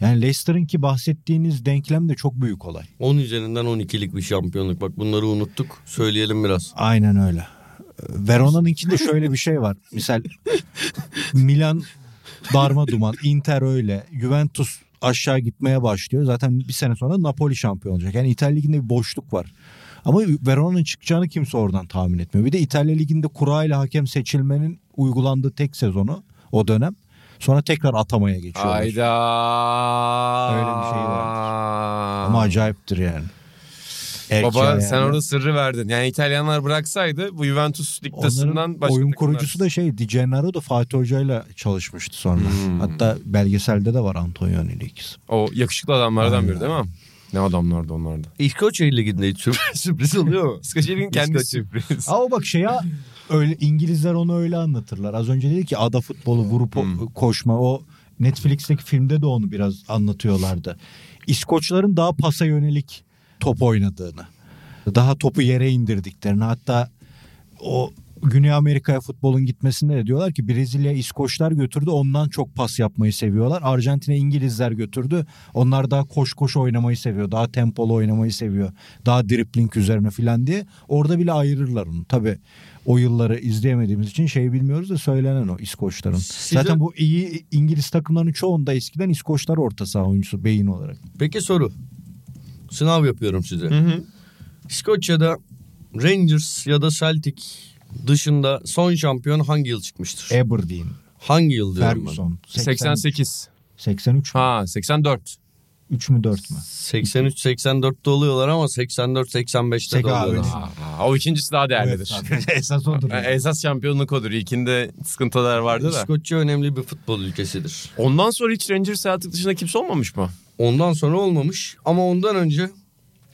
yani Leicester'ın ki bahsettiğiniz denklem de çok büyük olay. 10 üzerinden 12'lik bir şampiyonluk. Bak bunları unuttuk. Söyleyelim biraz. Aynen öyle. Verona'nınkinde şöyle bir şey var. Misal Milan darma duman, Inter öyle, Juventus aşağı gitmeye başlıyor. Zaten bir sene sonra Napoli şampiyon olacak. Yani İtalya Ligi'nde bir boşluk var. Ama Verona'nın çıkacağını kimse oradan tahmin etmiyor. Bir de İtalya Ligi'nde kura ile hakem seçilmenin uygulandığı tek sezonu o dönem. Sonra tekrar atamaya geçiyorlar. Hayda. Öyle bir şey var. Ama acayiptir yani. Elçi Baba yani. sen orada sırrı verdin. Yani İtalyanlar bıraksaydı bu Juventus ligtasından Onların başka oyun kurucusu da şey Di Gennaro da Fatih Hoca'yla çalışmıştı sonra. Hmm. Hatta belgeselde de var Antonioni ile ikisi. O yakışıklı adamlardan Aynen. biri değil mi? Ne adamlardı onlar da. İskoçya Ligi'nde hiç sürpriz, sürpriz oluyor mu? İskoçya'nın kendi İskoçya. sürpriz. Ama bak şeye öyle İngilizler onu öyle anlatırlar. Az önce dedi ki ada futbolu vurup Hmm. koşma o Netflix'teki filmde de onu biraz anlatıyorlardı. İskoçların daha pasa yönelik top oynadığını. Daha topu yere indirdiklerini hatta o Güney Amerika'ya futbolun gitmesinde de diyorlar ki Brezilya İskoçlar götürdü ondan çok pas yapmayı seviyorlar. Arjantin'e İngilizler götürdü. Onlar daha koş koş oynamayı seviyor. Daha tempolu oynamayı seviyor. Daha dripling üzerine filan diye. Orada bile ayırırlar onu. Tabii o yılları izleyemediğimiz için şey bilmiyoruz da söylenen o İskoçların. Size- Zaten bu iyi İngiliz takımlarının çoğunda eskiden İskoçlar orta saha oyuncusu beyin olarak. Peki soru. Sınav yapıyorum size. Hı hı. İskoçya'da Rangers ya da Celtic dışında son şampiyon hangi yıl çıkmıştır? Aberdeen, hangi yıl diyorum ben? Ferguson. 88. 83 mü? Ha 84. 3 mü 4 mü? 83-84'te oluyorlar ama 84-85'te de Sek- abi. oluyorlar. Aa, o ikincisi daha değerlidir. Evet, Esas odur. Ha, Esas şampiyonluk odur. İlkinde sıkıntılar vardı da. İskoçya önemli bir futbol ülkesidir. Ondan sonra hiç Rangers Celtic dışında kimse olmamış mı? Ondan sonra olmamış ama ondan önce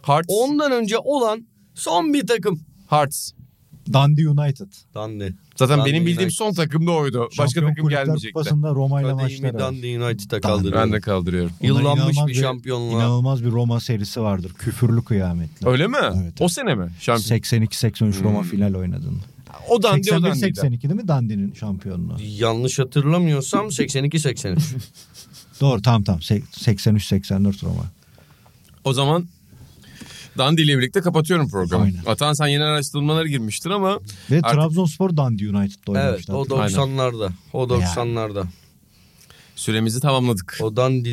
Hearts. ondan önce olan son bir takım. Hearts. Dundee United. Dundee. Zaten Dundee benim bildiğim United. son takım da oydu. Başka Şampiyon takım Kulüpler gelmeyecekti. Kupası'nda Roma ile var. Dundee United'a kaldırıyorum. Ben de kaldırıyorum. Onlar Yıllanmış inanılmaz bir şampiyonluğa. İnanılmaz bir Roma serisi vardır. Küfürlü kıyametli. Öyle mi? Evet. O sene mi? Şampiyon. 82-83 Roma Hmm. final oynadın. O Dundee o Dundee'de. 81-82 değil mi Dundee'nin şampiyonluğu? Yanlış hatırlamıyorsam 82-83. Doğru tamam tamam. Se- 83-84 Roma. O zaman Dundee ile birlikte kapatıyorum programı. Aynen. Atan sen yeni araştırmalara girmiştin ama Ve Artık- Trabzonspor Dundee United'da evet oynamıştı. o 90'larda. O 90'larda. süremizi tamamladık. O Şu an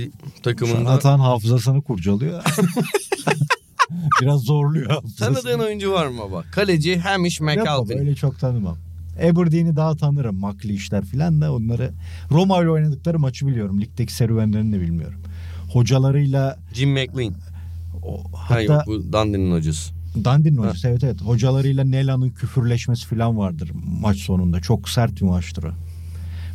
takımında Atan hafızasını kurcalıyor. Biraz zorluyor hafızasını. tanıdığın oyuncu var mı baba? Kaleci Hamish Yok baba, öyle çok tanımam. Aberdeen'i daha tanırım. Makli işler filan da onları. Roma ile oynadıkları maçı biliyorum. Ligdeki serüvenlerini de bilmiyorum. Hocalarıyla Jim McLean. o, Ha hatta yok bu Dundee'nin hocası. Dundee'nin hocası evet evet. Hocalarıyla Nela'nın küfürleşmesi filan vardır maç sonunda. Çok sert bir maçtır o.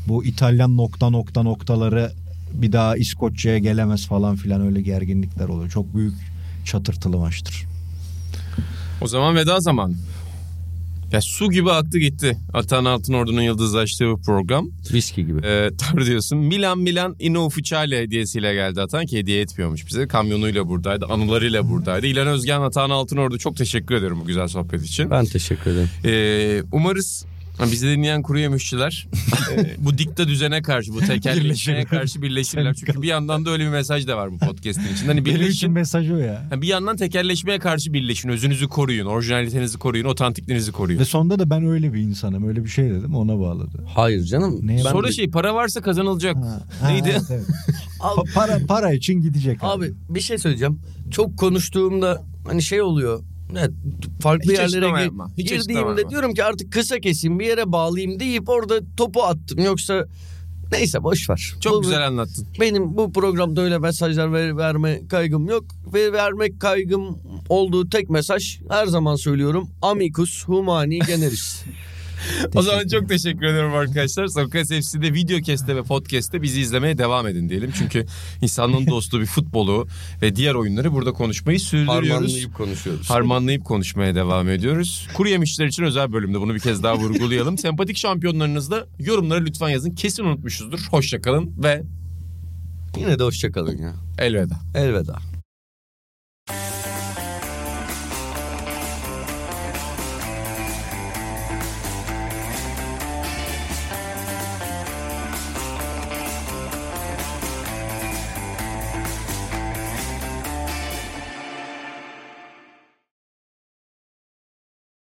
Bu İtalyan nokta nokta noktaları bir daha İskoçya'ya gelemez falan filan öyle gerginlikler oluyor. Çok büyük çatırtılı maçtır. O zaman veda zamanı. Ya su gibi aktı gitti. Atan Altınordu'nun yıldızlaştığı bu program. Viski gibi. Ee, tabii diyorsun. Milan Milan Inofficiale hediyesiyle geldi Atan ki hediye etmiyormuş bize. Kamyonuyla buradaydı, anılarıyla buradaydı. İlhan Özgen, Atan Altınordu çok teşekkür ederim bu güzel sohbet için. Ben teşekkür ederim. Ee, umarız bizi dinleyen kuru yemişçiler e, bu dikta düzene karşı, bu tekelleşmeye karşı birleşirler. Çünkü bir yandan da öyle bir mesaj da var bu podcast'in içinde. Hani Benim için birleşin, mesaj o ya. bir yandan tekelleşmeye karşı birleşin. Özünüzü koruyun, orijinalitenizi koruyun, otantikliğinizi koruyun. Ve sonunda da ben öyle bir insanım. Öyle bir şey dedim ona bağladı. Hayır canım. Ne? Ben Sonra de- şey para varsa kazanılacak. Ha, Neydi? evet, evet. Pa- para para için gidecek abi. Abi bir şey söyleyeceğim. Çok konuştuğumda hani şey oluyor. Evet, farklı Hiç yerlere yapma, hiç girdiğimde diyorum ki artık kısa keseyim bir yere bağlayayım deyip orada topu attım. Yoksa neyse boş ver. Çok Bu- güzel anlattın. Benim bu programda öyle mesajlar ver, verme kaygım yok. Ve vermek kaygım olduğu tek mesaj her zaman söylüyorum. Amicus humani generis. O zaman çok teşekkür ederim arkadaşlar. Sokrates FC'de video keste ve podcast'te bizi izlemeye devam edin diyelim. Çünkü insanlığın dostu bir futbolu ve diğer oyunları burada konuşmayı sürdürüyoruz. Harmanlayıp konuşuyoruz. Harmanlayıp konuşmaya devam ediyoruz. Kuru yemişler için özel bölümde bunu bir kez daha vurgulayalım. Sempatik şampiyonlarınızı da yorumlara lütfen yazın. Kesin unutmuşuzdur. Hoşçakalın ve Yine de hoşçakalın ya. elveda. Elveda.